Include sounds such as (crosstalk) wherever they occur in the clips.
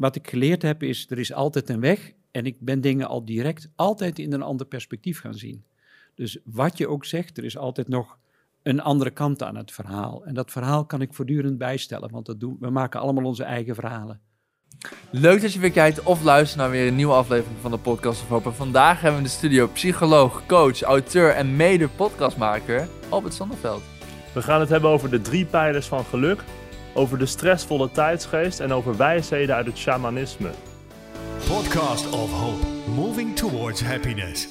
wat ik geleerd heb is, er is altijd een weg. En ik ben dingen al direct altijd in een ander perspectief gaan zien. Dus wat je ook zegt, er is altijd nog een andere kant aan het verhaal. En dat verhaal kan ik voortdurend bijstellen, want dat doen, we maken allemaal onze eigen verhalen. Leuk dat je weer kijkt of luistert naar weer een nieuwe aflevering van de Podcast of Hope. En vandaag hebben we in de studio psycholoog, coach, auteur en mede podcastmaker Albert Zonneveld. We gaan het hebben over de drie pijlers van geluk, over de stressvolle tijdsgeest en over wijsheden uit het shamanisme. Podcast of Hope, moving towards happiness.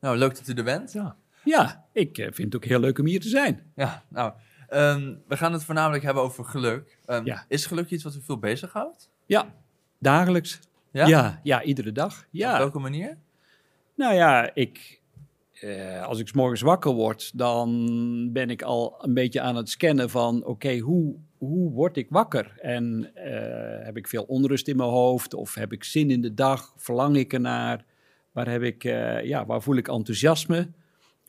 Nou, leuk dat u er bent. Ja. Ja, ik eh, vind het ook heel leuk om hier te zijn. Ja, nou, ehm, we gaan het voornamelijk hebben over geluk. Ehm, Ja. Is geluk iets wat u veel bezighoudt? Ja, dagelijks. Ja? Ja, ja, iedere dag. Op Ja. welke manier? Nou ja, ik, eh, als ik 's morgens wakker word, dan ben ik al een beetje aan het scannen van, oké, hoe, hoe word ik wakker? En eh, heb ik veel onrust in mijn hoofd? Of heb ik zin in de dag? Verlang ik ernaar? Waar, heb ik, eh, ja, waar voel ik enthousiasme?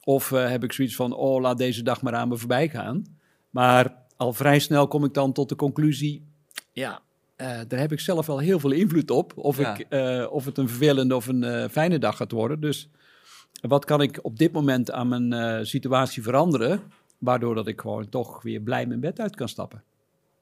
Of heb ik zoiets van, oh, laat deze dag maar aan me voorbij gaan? Maar al vrij snel kom ik dan tot de conclusie, ja, daar heb ik zelf wel heel veel invloed op. Of, Ja. ik, of het een vervelende of een fijne dag gaat worden. Dus wat kan ik op dit moment aan mijn eh, situatie veranderen, waardoor dat ik gewoon toch weer blij mijn bed uit kan stappen?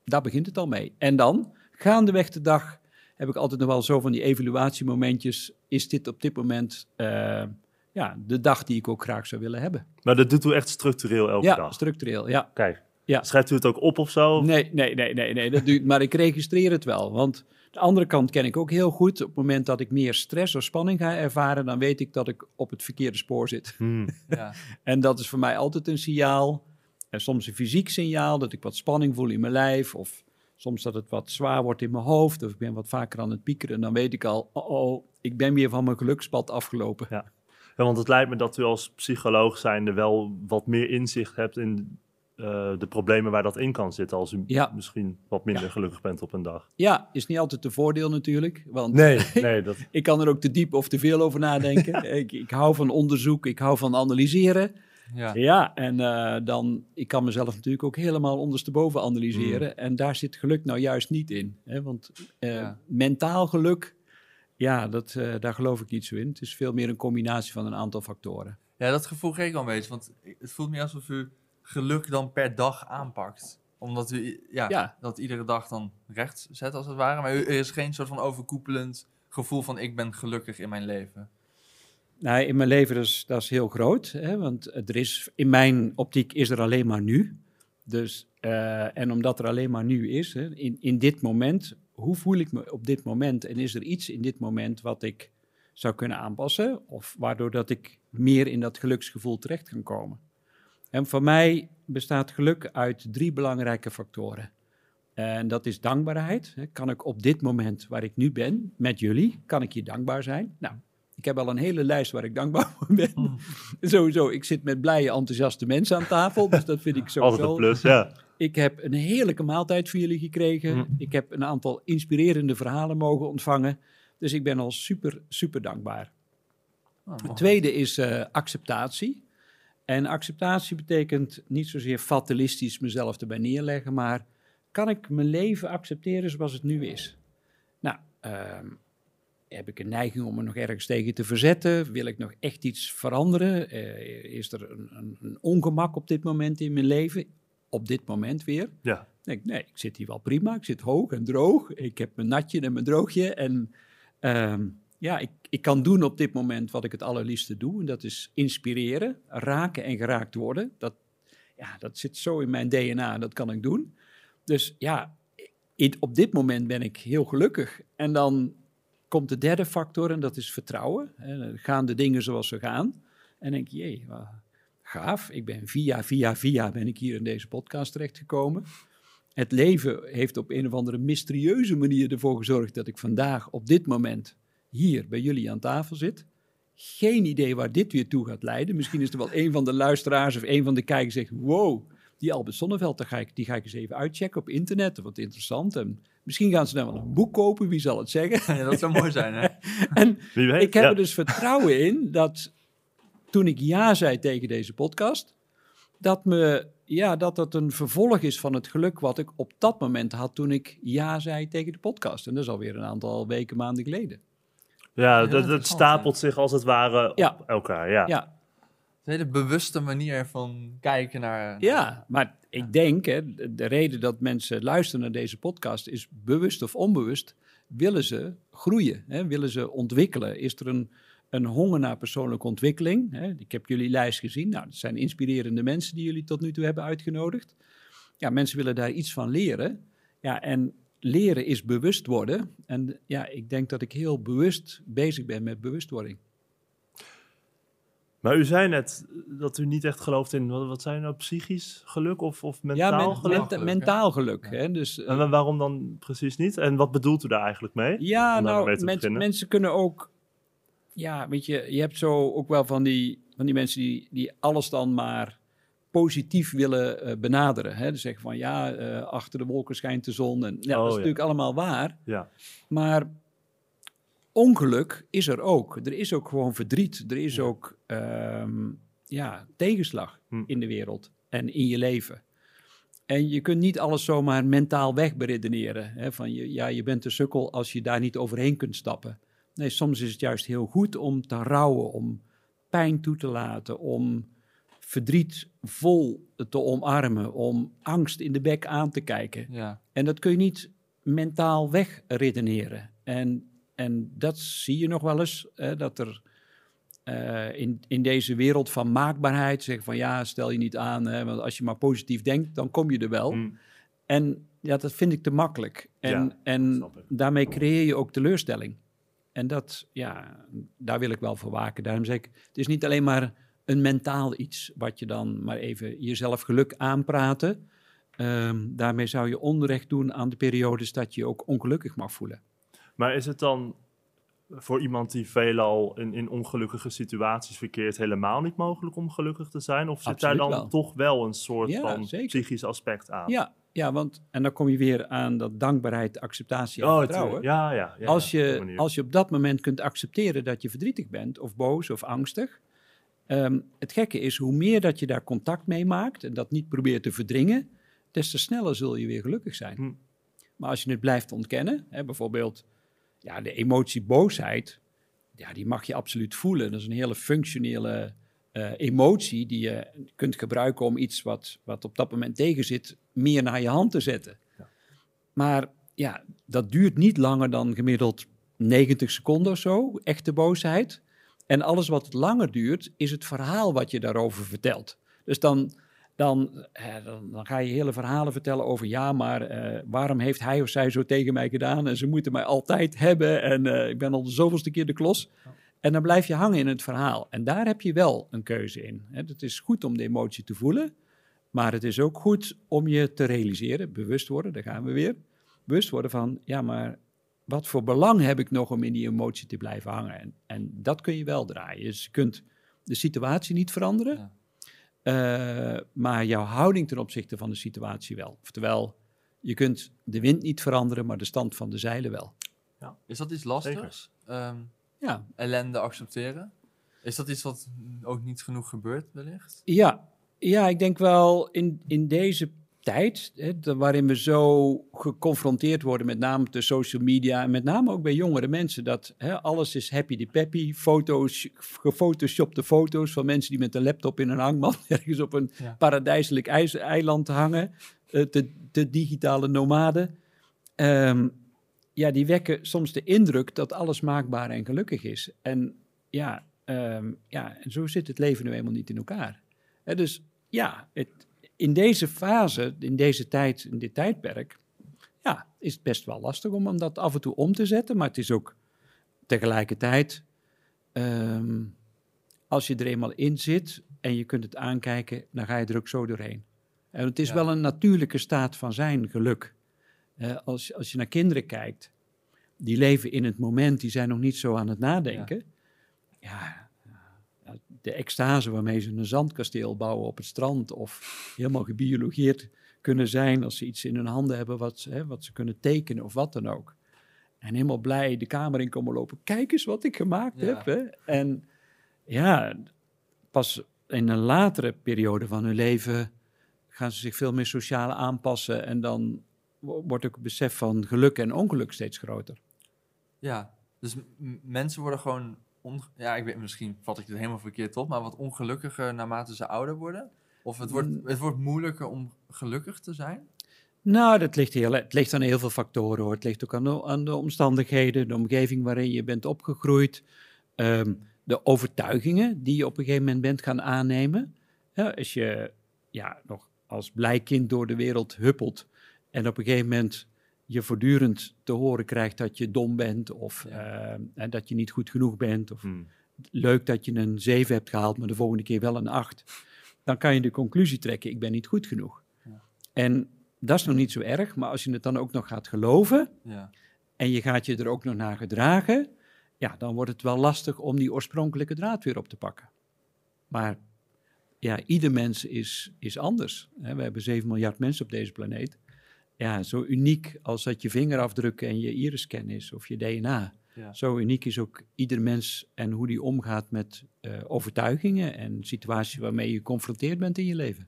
Daar begint het al mee. En dan, gaandeweg de dag, heb ik altijd nog wel zo van die evaluatiemomentjes. Is dit op dit moment eh, ja, de dag die ik ook graag zou willen hebben? Maar dat doet u echt structureel elke ja, dag. structureel, ja. Kijk, Ja. schrijft u het ook op of zo? Nee, nee, nee, nee, nee dat duurt, maar ik registreer het wel. Want de andere kant ken ik ook heel goed. Op het moment dat ik meer stress of spanning ga ervaren, dan weet ik dat ik op het verkeerde spoor zit. Hmm. (laughs) Ja. En dat is voor mij altijd een signaal. En soms een fysiek signaal, dat ik wat spanning voel in mijn lijf. Of soms dat het wat zwaar wordt in mijn hoofd. Of ik ben wat vaker aan het piekeren. En dan weet ik al, oh, oh ik ben weer van mijn gelukspad afgelopen. Ja, want het lijkt me dat u als psycholoog zijnde wel wat meer inzicht hebt in eh, de problemen waar dat in kan zitten. Als u Ja. misschien wat minder Ja. gelukkig bent op een dag. Ja, is niet altijd een voordeel natuurlijk. Want Nee, (laughs) nee, dat, ik kan er ook te diep of te veel over nadenken. (laughs) ik, ik hou van onderzoek, ik hou van analyseren. Ja. Ja, en eh, dan, ik kan mezelf natuurlijk ook helemaal ondersteboven analyseren. En daar zit geluk nou juist niet in. Hè? Want eh, Ja. mentaal geluk, ja, dat, eh, daar geloof ik niet zo in. Het is veel meer een combinatie van een aantal factoren. ja, dat gevoel kreeg ik al een beetje. Want het voelt meer alsof u geluk dan per dag aanpakt. Omdat u ja, Ja. dat iedere dag dan recht zet als het ware. Maar er is geen soort van overkoepelend gevoel van ik ben gelukkig in mijn leven. Nou, in mijn leven is dat is heel groot. Hè? Want er is, in mijn optiek is er alleen maar nu. Dus, eh, en omdat er alleen maar nu is, hè, in, in dit moment, hoe voel ik me op dit moment? En is er iets in dit moment wat ik zou kunnen aanpassen? Of waardoor dat ik meer in dat geluksgevoel terecht kan komen? En voor mij bestaat geluk uit drie belangrijke factoren. En dat is dankbaarheid. Kan ik op dit moment waar ik nu ben, met jullie, kan ik hier dankbaar zijn? Nou, ik heb al een hele lijst waar ik dankbaar (laughs) voor ben. Mm. Sowieso, ik zit met blije, enthousiaste mensen aan tafel, dus dat vind ik (laughs) altijd sowieso. een plus, ja. Ik heb een heerlijke maaltijd voor jullie gekregen. Mm. Ik heb een aantal inspirerende verhalen mogen ontvangen. Dus ik ben al super, super dankbaar. Oh, Het tweede is eh, acceptatie. En acceptatie betekent niet zozeer fatalistisch mezelf erbij neerleggen, maar kan ik mijn leven accepteren zoals het nu is? Nou, ehm, heb ik een neiging om me nog ergens tegen te verzetten? Wil ik nog echt iets veranderen? Eh, is er een, een, een ongemak op dit moment in mijn leven? Op dit moment weer? ja. denk nee, ik zit hier wel prima. Ik zit hoog en droog. Ik heb mijn natje en mijn droogje. En ehm, ja, ik, ik kan doen op dit moment wat ik het allerliefste doe. En dat is inspireren, raken en geraakt worden. Dat, ja, dat zit zo in mijn DNA, dat kan ik doen. Dus ja, op dit moment ben ik heel gelukkig. En dan komt de derde factor en dat is vertrouwen. En gaan de dingen zoals ze gaan. En denk je, jee, gaaf. Ik ben via, via, via ben ik hier in deze podcast terechtgekomen. Het leven heeft op een of andere mysterieuze manier ervoor gezorgd dat ik vandaag op dit moment hier bij jullie aan tafel zit. Geen idee waar dit weer toe gaat leiden. Misschien is er wel een van de luisteraars of een van de kijkers zegt: Wow, die Albert Sonneveld, die ga, ik, die ga ik eens even uitchecken op internet. Wat interessant. En misschien gaan ze dan wel een boek kopen, wie zal het zeggen? Ja, dat zou mooi zijn, hè? (laughs) En Wie weet. ik heb ja. er dus vertrouwen in dat toen ik ja zei tegen deze podcast, dat me ja, dat het een vervolg is van het geluk wat ik op dat moment had toen ik ja zei tegen de podcast. En dat is alweer een aantal weken, maanden geleden. Ja, dat, stapelt zich als het ware Ja. op elkaar. Ja. Ja, Een hele bewuste manier van kijken naar... ja maar ik denk, hè, de de reden dat mensen luisteren naar deze podcast is bewust of onbewust, willen ze groeien, hè, willen ze ontwikkelen. Is er een, een honger naar persoonlijke ontwikkeling? Hè? Ik heb jullie lijst gezien. Nou, dat zijn inspirerende mensen die jullie tot nu toe hebben uitgenodigd. Ja, mensen willen daar iets van leren. Ja, en leren is bewust worden. En ja, ik denk dat ik heel bewust bezig ben met bewustwording. Maar u zei net dat u niet echt gelooft in, wat, wat zijn nou, psychisch geluk of, of mentaal ja, men- geluk? menta- mentaal geluk. Ja. Hè? Dus, En wa- waarom dan precies niet? En wat bedoelt u daar eigenlijk mee? Ja, nou, mens- mensen kunnen ook... Ja, weet je, je hebt zo ook wel van die, van die mensen die, die alles dan maar positief willen eh, benaderen. Hè? Dus zeggen van, ja, eh, achter de wolken schijnt de zon. En, ja, Oh, dat is ja. natuurlijk allemaal waar. Ja. Maar ongeluk is er ook. Er is ook gewoon verdriet. Er is ook ehm, ja, tegenslag Hm. in de wereld en in je leven. En je kunt niet alles zomaar mentaal wegberedeneren. Hè? Van je, ja, je bent een sukkel als je daar niet overheen kunt stappen. Nee, soms is het juist heel goed om te rouwen, om pijn toe te laten, om verdriet vol te omarmen, om angst in de bek aan te kijken. Ja. En dat kun je niet mentaal wegredeneren. En, en dat zie je nog wel eens, hè, dat er eh, in, in deze wereld van maakbaarheid zeggen van ja, stel je niet aan, hè, want als je maar positief denkt, dan kom je er wel. Hm. En ja, dat vind ik te makkelijk. En, Ja, en daarmee creëer je ook teleurstelling. En dat, ja, daar wil ik wel voor waken. Daarom zeg ik, het is niet alleen maar een mentaal iets, wat je dan maar even jezelf geluk aanpraten. Ehm, daarmee zou je onrecht doen aan de periodes dat je je ook ongelukkig mag voelen. Maar is het dan voor iemand die veelal in, in ongelukkige situaties verkeert helemaal niet mogelijk om gelukkig te zijn? Of zit daar dan wel. toch wel een soort Ja, van zeker. psychisch aspect aan? Ja, ja, want, en dan kom je weer aan dat dankbaarheid, acceptatie en Oh, vertrouwen. ja, ja. ja als, je, als je op dat moment kunt accepteren dat je verdrietig bent, of boos of angstig. Ehm, het gekke is, hoe meer dat je daar contact mee maakt en dat niet probeert te verdringen, des te sneller zul je weer gelukkig zijn. Hm. Maar als je het blijft ontkennen, hè, bijvoorbeeld ja, de emotie boosheid, ja, die mag je absoluut voelen. Dat is een hele functionele eh, emotie die je kunt gebruiken om iets wat, wat op dat moment tegen zit, meer naar je hand te zetten. Ja. Maar ja, dat duurt niet langer dan gemiddeld 90 seconden of zo, echte boosheid. En alles wat langer duurt, is het verhaal wat je daarover vertelt. Dus dan, dan, dan, dan ga je hele verhalen vertellen over... ja, maar eh, waarom heeft hij of zij zo tegen mij gedaan... en ze moeten mij altijd hebben en eh, ik ben al de zoveelste keer de klos. En dan blijf je hangen in het verhaal. En daar heb je wel een keuze in. Het is goed om de emotie te voelen... maar het is ook goed om je te realiseren, bewust worden, daar gaan we weer... bewust worden van, ja, maar wat voor belang heb ik nog om in die emotie te blijven hangen? En, en dat kun je wel draaien. Dus je kunt de situatie niet veranderen, Ja. eh, maar jouw houding ten opzichte van de situatie wel. Oftewel, je kunt de wind niet veranderen, maar de stand van de zeilen wel. Is dat iets lastigs? Ehm, Ja, ellende accepteren? Is dat iets wat ook niet genoeg gebeurt, wellicht? ja, ja ik denk wel in, in deze tijd, hè, waarin we zo geconfronteerd worden, met name de social media en met name ook bij jongere mensen, dat hè, alles is happy de peppy, foto's, gefotoshopte foto's van mensen die met een laptop in een hangmat (laughs) ergens op een Ja. paradijselijk ijs- eiland hangen, eh, de, de digitale nomaden. Ehm, ja, die wekken soms de indruk dat alles maakbaar en gelukkig is. En ja, ehm, ja en zo zit het leven nu eenmaal niet in elkaar. Hè, dus ja, het, in deze fase, in deze tijd, in dit tijdperk, ja, is het best wel lastig om, om dat af en toe om te zetten. Maar het is ook tegelijkertijd, ehm, als je er eenmaal in zit en je kunt het aankijken, dan ga je er ook zo doorheen. En het is Ja. wel een natuurlijke staat van zijn geluk. Eh, als, als je naar kinderen kijkt, die leven in het moment, die zijn nog niet zo aan het nadenken. Ja, ja, de extase waarmee ze een zandkasteel bouwen op het strand of helemaal gebiologeerd kunnen zijn als ze iets in hun handen hebben wat, ze- hè, wat ze kunnen tekenen of wat dan ook. En helemaal blij de kamer in komen lopen. Kijk eens wat ik gemaakt Ja. heb. Hè? En ja, pas in een latere periode van hun leven gaan ze zich veel meer sociaal aanpassen. En dan wo- wordt ook het besef van geluk en ongeluk steeds groter. Ja, dus mensen worden gewoon, on- ja, ik weet, misschien vat ik het helemaal verkeerd op, maar wat ongelukkiger naarmate ze ouder worden? Of het wordt, Mm. het wordt moeilijker om gelukkig te zijn? Nou, dat ligt heel, het ligt aan heel veel factoren hoor. Het ligt ook aan de, aan de omstandigheden, de omgeving waarin je bent opgegroeid, ehm, de overtuigingen die je op een gegeven moment bent gaan aannemen. Ja, als je ja, nog als blij kind door de wereld huppelt en op een gegeven moment je voortdurend te horen krijgt dat je dom bent of Ja. ehm, en dat je niet goed genoeg bent of Hmm. leuk dat je een 7 hebt gehaald, maar de volgende keer wel een 8. Dan kan je de conclusie trekken, ik ben niet goed genoeg. Ja. En dat is nog niet zo erg, maar als je het dan ook nog gaat geloven Ja, en je gaat je er ook nog naar gedragen, ja, dan wordt het wel lastig om die oorspronkelijke draad weer op te pakken. Maar ja, ieder mens is, is anders. Hè. We hebben 7 miljard mensen op deze planeet. Ja, zo uniek als dat je vingerafdruk en je iris-scan is of je DNA. ja. Zo uniek is ook ieder mens en hoe die omgaat met eh, overtuigingen en situaties waarmee je geconfronteerd bent in je leven.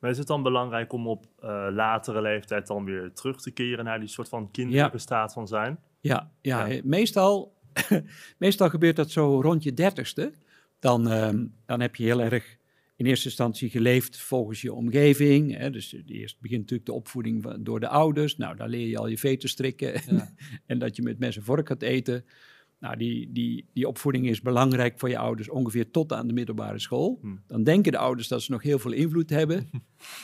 Maar is het dan belangrijk om op eh, latere leeftijd dan weer terug te keren naar die soort van kinderlijke Ja. staat van zijn? Ja, ja, Ja. Meestal, (laughs) meestal gebeurt dat zo rond je dertigste. Dan, ehm, dan heb je heel erg in eerste instantie geleefd volgens je omgeving. Hè. Dus eerst begint natuurlijk de opvoeding door de ouders. Nou, daar leer je al je veten strikken Ja. (laughs) en dat je met mes en vork gaat eten. Nou, die, die, die opvoeding is belangrijk voor je ouders ongeveer tot aan de middelbare school. Hm. Dan denken de ouders dat ze nog heel veel invloed hebben. (laughs)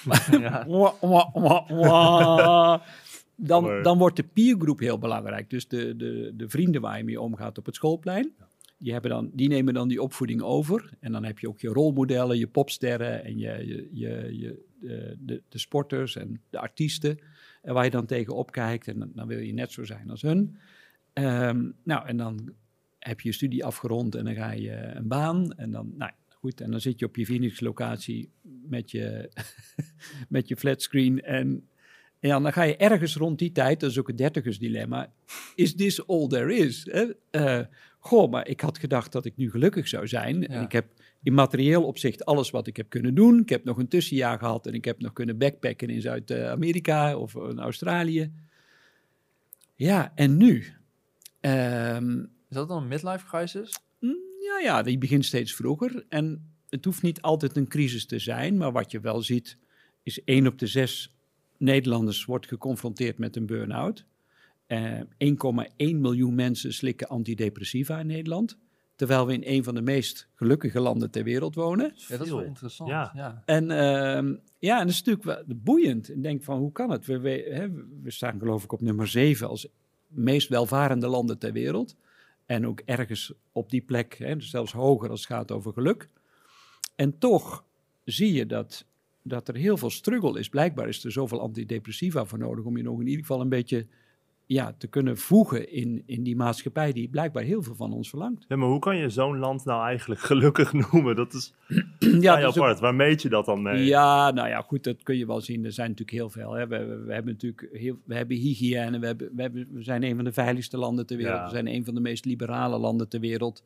(laughs) Ja. Wah, wah, wah, wah. Dan, dan wordt de peergroep heel belangrijk. Dus de, de, de vrienden waar je mee omgaat op het schoolplein. Die, dan, die nemen dan die opvoeding over. En dan heb je ook je rolmodellen, je popsterren en je, je, je, je, de, de, sporters en de artiesten. En waar je dan tegen opkijkt. En dan, wil je net zo zijn als hun. Ehm, nou, en dan heb je je studie afgerond en dan ga je een baan. En dan, nou goed, en dan zit je op je Phoenix-locatie met je, (laughs) met je flatscreen. En ja, dan ga je ergens rond die tijd, dat is ook het dertigersdilemma, is this all there is? Hè? Eh, goh, maar ik had gedacht dat ik nu gelukkig zou zijn. En ik heb in materieel opzicht alles wat ik heb kunnen doen. Ik heb nog een tussenjaar gehad en ik heb nog kunnen backpacken in Zuid-Amerika of in Australië. Ja, en nu? Ehm, Is dat dan een midlife crisis? Mm, Ja, ja, die begint steeds vroeger. En het hoeft niet altijd een crisis te zijn, maar wat je wel ziet, is één op de zes Nederlanders wordt geconfronteerd met een burn-out. Eh 1,1 miljoen mensen slikken antidepressiva in Nederland, terwijl we in een van de meest gelukkige landen ter wereld wonen. Ja, dat is wel interessant. Ja. ja. En ehm, ja, en dat is natuurlijk wel boeiend. Ik denk van, hoe kan het? We, we, hè, we staan geloof ik op nummer 7 als meest welvarende landen ter wereld. En ook ergens op die plek, hè, dus zelfs hoger als het gaat over geluk. En toch zie je dat, dat er heel veel struggle is. Blijkbaar is er zoveel antidepressiva voor nodig om je nog in ieder geval een beetje ja, te kunnen voegen in, in die maatschappij die blijkbaar heel veel van ons verlangt. Ja, maar hoe kan je zo'n land nou eigenlijk gelukkig (laughs) noemen? Dat is (clears throat) ja, dat is ook- apart. Waar meet je dat dan mee? Ja, nou ja, goed, dat kun je wel zien. Er zijn natuurlijk heel veel. Hè. We, we, we hebben natuurlijk heel, we hebben hygiëne, we, hebben, we, hebben, we zijn een van de veiligste landen ter wereld, Ja. we zijn een van de meest liberale landen ter wereld.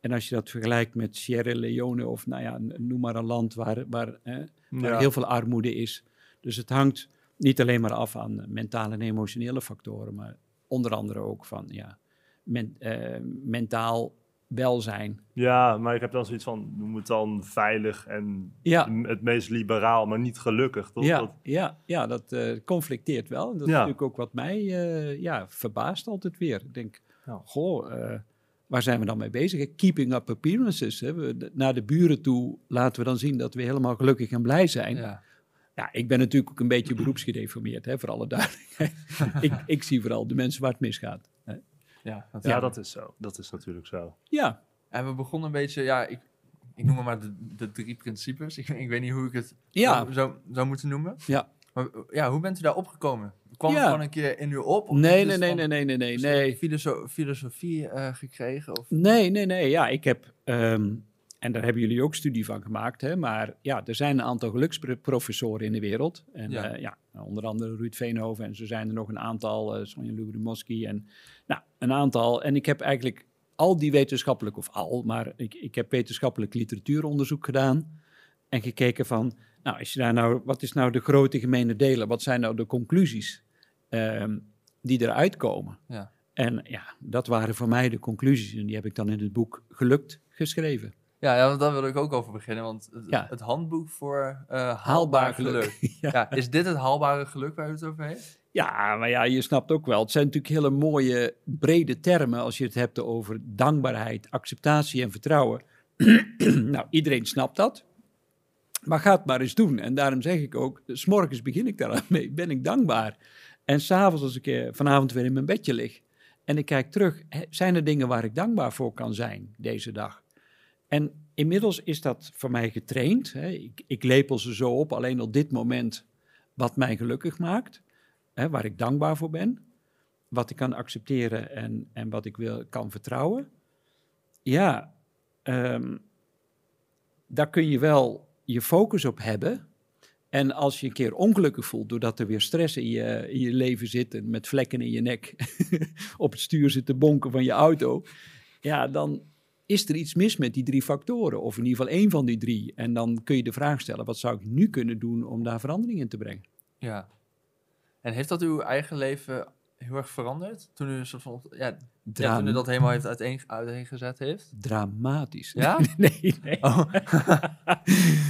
En als je dat vergelijkt met Sierra Leone of nou ja, noem maar een land waar, waar, hè, waar Ja. heel veel armoede is. Dus het hangt niet alleen maar af aan mentale en emotionele factoren, maar onder andere ook van ja, men- eh, mentaal welzijn. Ja, maar ik heb dan zoiets van, noem het dan veilig en Ja. het meest liberaal, maar niet gelukkig. Toch? Ja, Dat- ja, ja, dat eh, conflicteert wel. En Dat is natuurlijk ook wat mij eh, ja, verbaast altijd weer. Ik denk, Ja. goh, eh, waar zijn we dan mee bezig? Keeping up appearances. Hè? We, naar de buren toe laten we dan zien dat we helemaal gelukkig en blij zijn. Ja, Ja. ik ben natuurlijk ook een beetje beroepsgedeformeerd, hè, voor alle duidelijkheid. (laughs) ik, ik zie vooral de mensen waar het misgaat. hè. Ja, dat ja, dat is zo. Dat is natuurlijk zo. Ja, En we begonnen een beetje, ja, ik, ik noem het maar de, de drie principes. (laughs) Ik, ik weet niet hoe ik het ja, zou, zou, moeten noemen. ja. Maar ja, hoe bent u daar opgekomen? Kwam het Ja. gewoon een keer in u op? Of Nee, nee, het nee, van- nee, nee, nee, nee, nee. filoso- filosofie eh, gekregen? Of? Nee, nee, nee. Ja, ik heb, ehm, en daar hebben jullie ook studie van gemaakt, hè, maar ja, er zijn een aantal geluksprofessoren in de wereld. En Ja. ja, ja onder andere Ruud Veenhoven en zo zijn er nog een aantal, uh, Sonja Lubrimowski en nou, een aantal. En ik heb eigenlijk al die wetenschappelijk, of al, maar ik, ik heb wetenschappelijk literatuuronderzoek gedaan en gekeken van, Nou, als je daar nou, wat is nou de grote gemene delen? Wat zijn nou de conclusies ehm, die eruit komen? Ja. En ja, dat waren voor mij de conclusies. En die heb ik dan in het boek Gelukt geschreven. Ja, ja, daar wil ik ook over beginnen. Want het, Ja. het handboek voor eh, haalbaar, Haalbaar geluk. geluk. (laughs) ja. is dit het haalbare geluk waar u het over heeft? Ja, maar ja, je snapt ook wel. Het zijn natuurlijk hele mooie, brede termen als je het hebt over dankbaarheid, acceptatie en vertrouwen. (clears throat) nou, iedereen snapt dat. Maar ga het maar eens doen. En daarom zeg ik ook, s morgens begin ik daar mee, ben ik dankbaar. En s'avonds als ik eh, vanavond weer in mijn bedje lig en ik kijk terug, zijn er dingen waar ik dankbaar voor kan zijn deze dag? En inmiddels is dat voor mij getraind. Hè. Ik, ik lepel ze zo op, alleen op dit moment wat mij gelukkig maakt hè, waar ik dankbaar voor ben, wat ik kan accepteren en, en wat ik wil, kan vertrouwen. Ja, ehm, daar kun je wel je focus op hebben. En als je een keer ongelukkig voelt doordat er weer stress in je, in je leven zit en met vlekken in je nek (laughs) op het stuur zit te bonken van je auto, ja, dan is er iets mis met die drie factoren, of in ieder geval één van die drie. En dan kun je de vraag stellen, wat zou ik nu kunnen doen om daar verandering in te brengen? Ja. En heeft dat uw eigen leven heel erg veranderd? Toen u een soort van, ja, ja, toen u dat helemaal heeft uiteen, uiteengezet heeft? Dramatisch. Ja? (laughs) nee, nee. Oh. (laughs)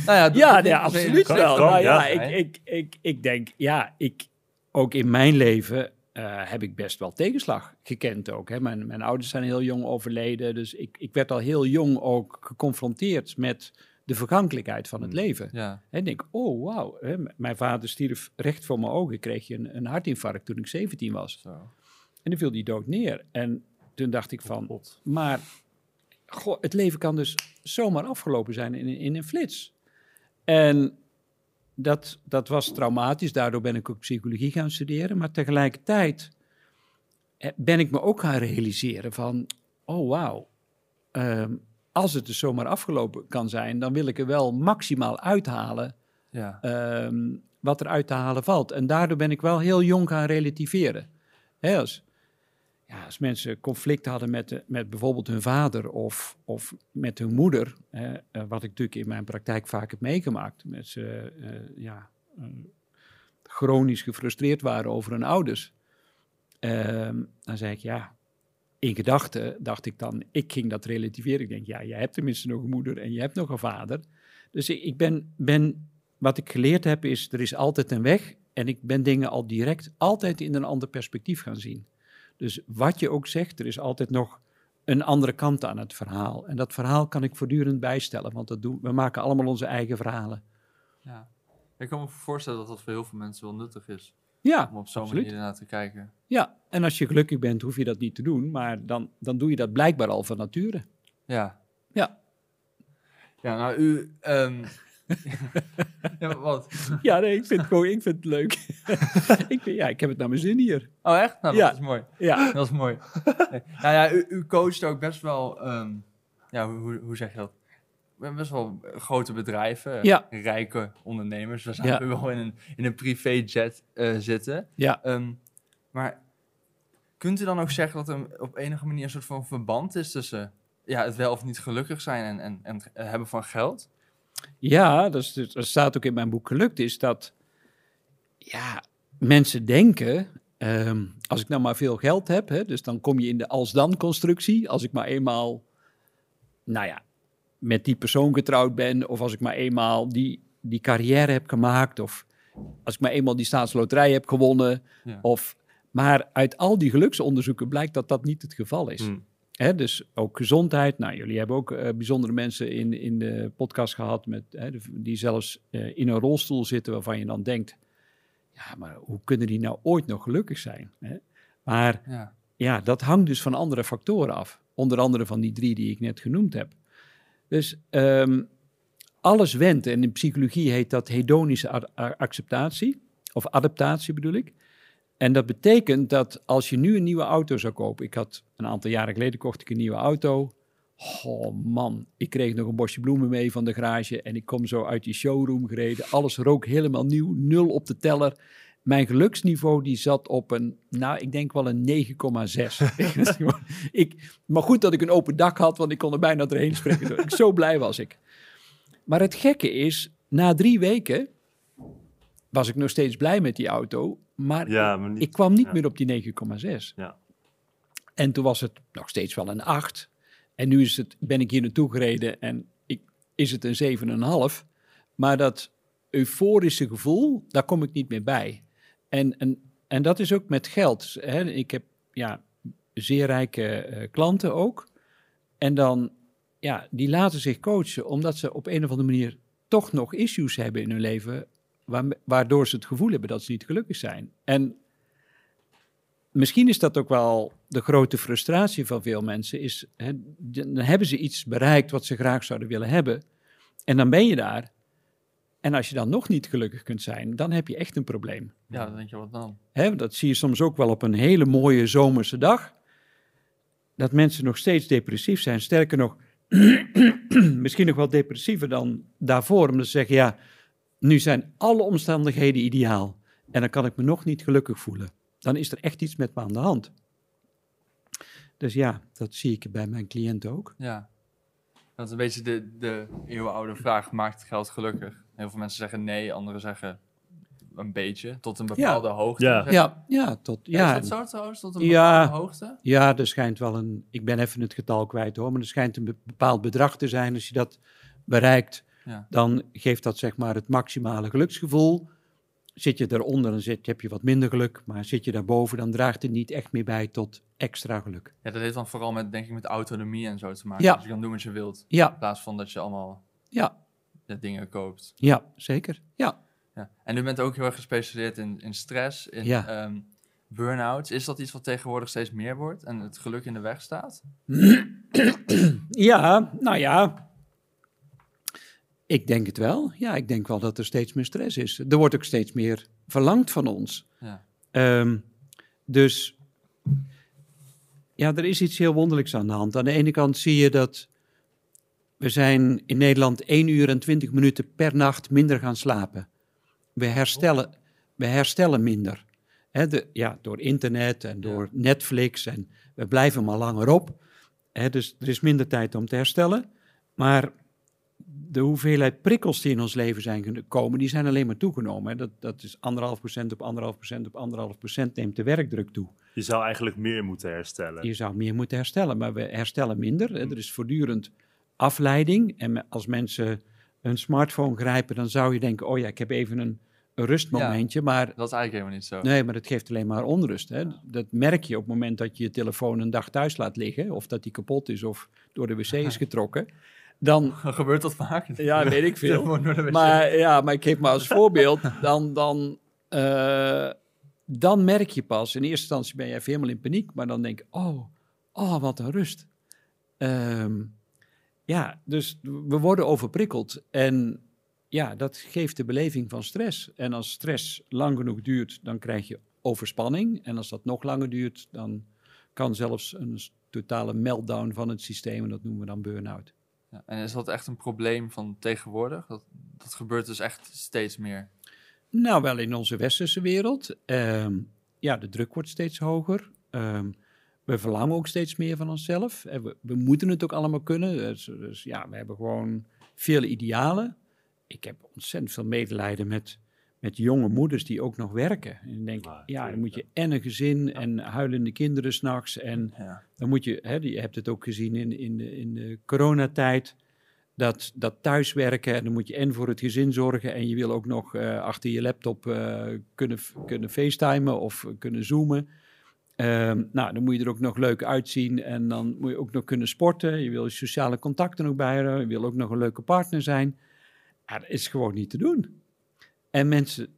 nou ja, Ja, nee, absoluut wel. Nou ja. ik, ik, ik, ik denk, ja, ik, ook in mijn leven eh, heb ik best wel tegenslag gekend ook. Hè. Mijn, mijn ouders zijn heel jong overleden, dus ik, ik werd al heel jong ook geconfronteerd met de vergankelijkheid van het Hmm. leven. Ja, En ik denk, oh wauw, hè, mijn vader stierf recht voor mijn ogen, kreeg je een, een hartinfarct toen ik 17 was. zo. En dan viel die dood neer. En toen dacht ik van, maar goh, het leven kan dus zomaar afgelopen zijn in, in een flits. En dat, dat was traumatisch, daardoor ben ik ook psychologie gaan studeren. Maar tegelijkertijd eh, ben ik me ook gaan realiseren van, oh wauw, ehm, als het dus zomaar afgelopen kan zijn, dan wil ik er wel maximaal uithalen Ja, ehm, wat er uit te halen valt. En daardoor ben ik wel heel jong gaan relativeren. Hè, als, als mensen conflict hadden met, de- met bijvoorbeeld hun vader of, of met hun moeder, eh, wat ik natuurlijk in mijn praktijk vaak heb meegemaakt, met ze eh, ja, eh, chronisch gefrustreerd waren over hun ouders. Ehm, dan zei ik ja. In gedachten dacht ik dan, ik ging dat relativeren. Ik denk, ja, jij hebt tenminste nog een moeder en je hebt nog een vader. Dus ik ben, ben wat ik geleerd heb is, er is altijd een weg. En ik ben dingen al direct altijd in een ander perspectief gaan zien. Dus wat je ook zegt, er is altijd nog een andere kant aan het verhaal. En dat verhaal kan ik voortdurend bijstellen, want dat doen, we maken allemaal onze eigen verhalen. ja. Ik kan me voorstellen dat dat voor heel veel mensen wel nuttig is. Ja, Om op zo'n absoluut. manier ernaar te kijken. Ja, en als je gelukkig bent, hoef je dat niet te doen. Maar dan, dan doe je dat blijkbaar al van nature. Ja. Ja. Ja, nou, u... ehm, (laughs) ja, wat? (laughs) Ja, nee, ik vind het gewoon, ik vind het leuk. (laughs) ik, vind, ja, ik heb het naar mijn zin hier. Oh, echt? Nou, Ja. dat is mooi. Ja, Dat is mooi. Nee. Nou ja, u, u coacht ook best wel, ehm, ja, hoe, hoe- hoe zeg je dat? We hebben best wel grote bedrijven, Ja. rijke ondernemers. We zijn Ja. wel in een, in een privéjet eh zitten. ja. Ehm, maar kunt u dan ook zeggen dat er op enige manier een soort van verband is tussen ja, het wel of niet gelukkig zijn en, en, en het hebben van geld? Ja, dat, is, dus- dat staat ook in mijn boek gelukt, is dat ja, mensen denken, ehm, als ik nou maar veel geld heb, hè, dus dan kom je in de als-dan-constructie. Als ik maar eenmaal, nou ja, met die persoon getrouwd ben, of als ik maar eenmaal die, die carrière heb gemaakt, of als ik maar eenmaal die staatsloterij heb gewonnen, Ja. of... Maar uit al die geluksonderzoeken blijkt dat dat niet het geval is. Hmm. Hè, dus ook gezondheid. Nou, jullie hebben ook eh, bijzondere mensen in, in de podcast gehad met, hè, die zelfs eh, in een rolstoel zitten waarvan je dan denkt, ja, maar hoe kunnen die nou ooit nog gelukkig zijn? Hè? Maar Ja, ja, dat hangt dus van andere factoren af. Onder andere van die drie die ik net genoemd heb. Dus ehm, alles wendt, en in psychologie heet dat hedonische acceptatie, of adaptatie bedoel ik. En dat betekent dat als je nu een nieuwe auto zou kopen, ik had een aantal jaren geleden kocht ik een nieuwe auto. Oh man, ik kreeg nog een bosje bloemen mee van de garage en ik kom zo uit die showroom gereden. Alles rook helemaal nieuw, nul op de teller. Mijn geluksniveau die zat op een, nou ik denk wel een 9,6. (laughs) ik, maar goed dat ik een open dak had, want ik kon er bijna doorheen spreken. Zo, (laughs) zo blij was ik. Maar het gekke is, na drie weken was ik nog steeds blij met die auto, maar Ja, maar niet, ik kwam niet ja. meer op die 9,6. Ja. En toen was het nog steeds wel een 8. En nu is het, ben ik hier naartoe gereden en ik, is het een 7,5. Maar dat euforische gevoel, daar kom ik niet meer bij. En, en, en dat is ook met geld. Hè. Ik heb ja, zeer rijke eh, klanten ook. En dan, ja, die laten zich coachen omdat ze op een of andere manier toch nog issues hebben in hun leven. Waar- waardoor ze het gevoel hebben dat ze niet gelukkig zijn. En misschien is dat ook wel de grote frustratie van veel mensen. Is, hè, dan hebben ze iets bereikt wat ze graag zouden willen hebben. En dan ben je daar. En als je dan nog niet gelukkig kunt zijn, dan heb je echt een probleem. Ja, dan denk je, wat dan? Hè, dat zie je soms ook wel op een hele mooie zomerse dag. Dat mensen nog steeds depressief zijn. Sterker nog, (clears throat) misschien nog wel depressiever dan daarvoor. Omdat ze zeggen, ja, nu zijn alle omstandigheden ideaal. En dan kan ik me nog niet gelukkig voelen. Dan is er echt iets met me aan de hand. Dus ja, dat zie ik bij mijn cliënten ook. Ja. Dat is een beetje de, de eeuwenoude vraag, maakt geld gelukkig? Heel veel mensen zeggen nee, anderen zeggen een beetje, tot een bepaalde hoogte. Ja. Ja, ja, tot, Ja, ja, is dat zo trouwens, tot een Ja. bepaalde hoogte? Ja, er schijnt wel een. Ik ben even het getal kwijt hoor, maar er schijnt een be- bepaald bedrag te zijn. Als je dat bereikt, Ja. dan geeft dat zeg maar het maximale geluksgevoel. Zit je daaronder, dan zit, heb je wat minder geluk. Maar zit je daarboven, dan draagt het niet echt meer bij tot extra geluk. Ja, dat heeft dan vooral met, denk ik, met autonomie en zo te maken. Ja. Dus je kan doen wat je wilt, in plaats van dat je allemaal ja, ja, dingen koopt. ja, zeker. Ja. Ja. En u bent ook heel erg gespecialiseerd in, in stress, in Ja. ehm, burn-outs. Is dat iets wat tegenwoordig steeds meer wordt en het geluk in de weg staat? (clears throat) Ja, nou ja. Ik denk het wel. Ja, ik denk wel dat er steeds meer stress is. Er wordt ook steeds meer verlangd van ons. Ja. Ehm, dus ja, er is iets heel wonderlijks aan de hand. Aan de ene kant zie je dat we zijn in Nederland 1 uur en 20 minuten per nacht minder gaan slapen. We herstellen, we herstellen minder. De, ja, door internet en door Netflix en we blijven maar langer op. Dus er is minder tijd om te herstellen. Maar de hoeveelheid prikkels die in ons leven zijn gekomen, die zijn alleen maar toegenomen. Hè. Dat, dat is anderhalf procent op anderhalf procent op anderhalf procent neemt de werkdruk toe. Je zou eigenlijk meer moeten herstellen. Je zou meer moeten herstellen, maar we herstellen minder. Hè. Er is voortdurend afleiding. En als mensen hun smartphone grijpen, dan zou je denken, oh ja, ik heb even een, een rustmomentje. Maar Dat is eigenlijk helemaal niet zo. nee, maar dat geeft alleen maar onrust. Hè. Dat merk je op het moment dat je je telefoon een dag thuis laat liggen, of dat die kapot is of door de wc is (laughs) getrokken. Dan, (laughs) Gebeurt dat vaak? ja, weet ik veel. Maar ja, maar ik geef maar als voorbeeld, dan, dan, eh, dan merk je pas, in eerste instantie ben je even helemaal in paniek, maar dan denk je, oh, oh wat een rust. Ehm, ja, dus we worden overprikkeld en ja, dat geeft de beleving van stress. En als stress lang genoeg duurt, dan krijg je overspanning. En als dat nog langer duurt, dan kan zelfs een totale meltdown van het systeem, en dat noemen we dan burn-out. Ja, en is dat echt een probleem van tegenwoordig? Dat, dat gebeurt dus echt steeds meer. Nou, wel in onze westerse wereld. Ehm, ja, de druk wordt steeds hoger. Ehm, we verlangen ook steeds meer van onszelf. We, we moeten het ook allemaal kunnen. Dus, dus ja, we hebben gewoon veel idealen. Ik heb ontzettend veel medelijden met, met jonge moeders die ook nog werken. En ik denk, Ah, ja, dan moet je en een gezin en huilende kinderen s'nachts. En Ja. dan moet je, hè, je hebt het ook gezien in, in, de, in de coronatijd, dat, dat thuiswerken en dan moet je en voor het gezin zorgen en je wil ook nog eh, achter je laptop eh, kunnen, kunnen facetimen of kunnen zoomen. Ehm, nou, dan moet je er ook nog leuk uitzien en dan moet je ook nog kunnen sporten. Je wil sociale contacten ook bijhouden, je wil ook nog een leuke partner zijn. Ja, dat is gewoon niet te doen. En mensen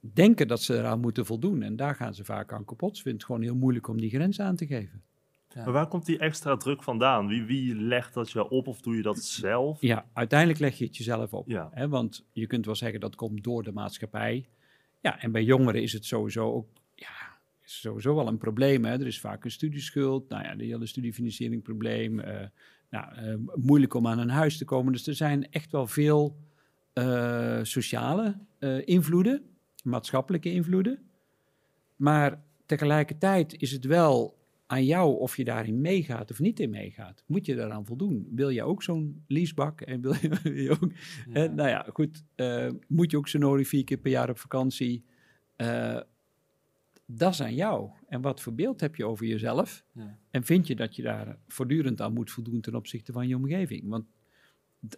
denken dat ze eraan moeten voldoen en daar gaan ze vaak aan kapot. Ze vinden het gewoon heel moeilijk om die grens aan te geven. Maar waar komt die extra druk vandaan? Wie, wie legt dat je op of doe je dat zelf? Ja, uiteindelijk leg je het jezelf op. Ja. Hè? Want je kunt wel zeggen dat komt door de maatschappij. Ja, en bij jongeren is het sowieso ook ja, is sowieso wel een probleem. Hè? Er is vaak een studieschuld. Nou ja, de hele studiefinanciering probleem. eh, nou, eh, moeilijk om aan een huis te komen. Dus er zijn echt wel veel eh, sociale eh, invloeden, maatschappelijke invloeden. Maar tegelijkertijd is het wel aan jou of je daarin meegaat of niet in meegaat. Moet je daaraan voldoen? Wil je ook zo'n leasebak? En wil je, wil je ook, Ja. hè, nou ja, goed. eh, moet je ook zo nodig vier keer per jaar op vakantie? Eh, dat is aan jou. En wat voor beeld heb je over jezelf? Ja. En vind je dat je daar voortdurend aan moet voldoen ten opzichte van je omgeving? Want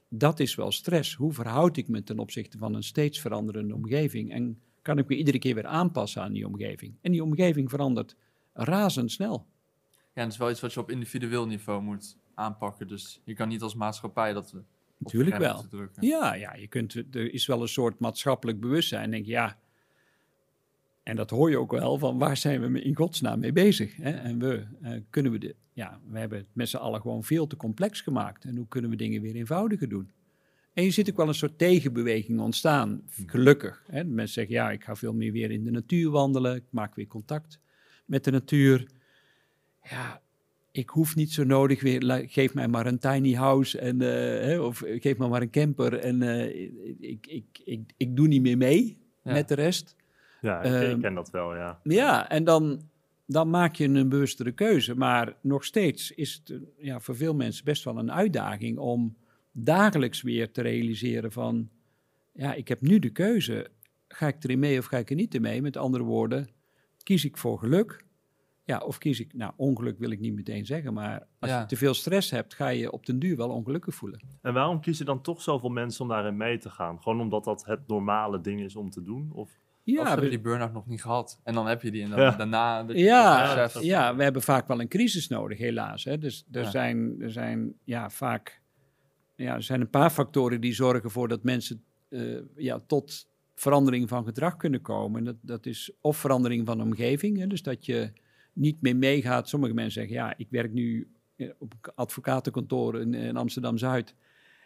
dat is wel stress. Hoe verhoud ik me ten opzichte van een steeds veranderende omgeving? En kan ik me iedere keer weer aanpassen aan die omgeving? En die omgeving verandert razendsnel. Ja, en dat is wel iets wat je op individueel niveau moet aanpakken. Dus je kan niet als maatschappij dat... Natuurlijk wel. Ja, ja je kunt, er is wel een soort maatschappelijk bewustzijn. Denk ja, en dat hoor je ook wel, van waar zijn we in godsnaam mee bezig? Hè? En we, eh, kunnen we de, ja, we hebben het met z'n allen gewoon veel te complex gemaakt. En hoe kunnen we dingen weer eenvoudiger doen? En je ziet ook wel een soort tegenbeweging ontstaan, gelukkig. Hè? Mensen zeggen, ja, ik ga veel meer weer in de natuur wandelen, ik maak weer contact met de natuur. Ja, ik hoef niet zo nodig weer, geef mij maar een tiny house en, eh, hè, of geef me maar een camper en eh, ik, ik, ik, ik doe niet meer mee Ja. met de rest. Ja, ik, Ehm, ik ken dat wel, ja. Ja, en dan, dan maak je een bewustere keuze. Maar nog steeds is het eh, ja, voor veel mensen best wel een uitdaging om dagelijks weer te realiseren van, ja, ik heb nu de keuze. Ga ik erin mee of ga ik er niet in mee? Met andere woorden, kies ik voor geluk? Ja, of kies ik, nou, ongeluk wil ik niet meteen zeggen, maar als Ja. je te veel stress hebt, ga je op den duur wel ongelukkig voelen. En waarom kiezen dan toch zoveel mensen om daarin mee te gaan? Gewoon omdat dat het normale ding is om te doen? Of? Of Ja, ze hebben we- die burn-out nog niet gehad. En dan heb je die en dan Ja. daarna... dat je Ja, dat beseft. ja, we hebben vaak wel een crisis nodig, helaas. Hè. Dus er, Ja. zijn, er zijn ja, vaak ja, er zijn een paar factoren die zorgen ervoor dat mensen eh, ja, tot verandering van gedrag kunnen komen. En Dat, dat is of verandering van de omgeving, hè, dus dat je niet meer meegaat. Sommige mensen zeggen, ja, ik werk nu eh, op advocatenkantoor in, in Amsterdam-Zuid.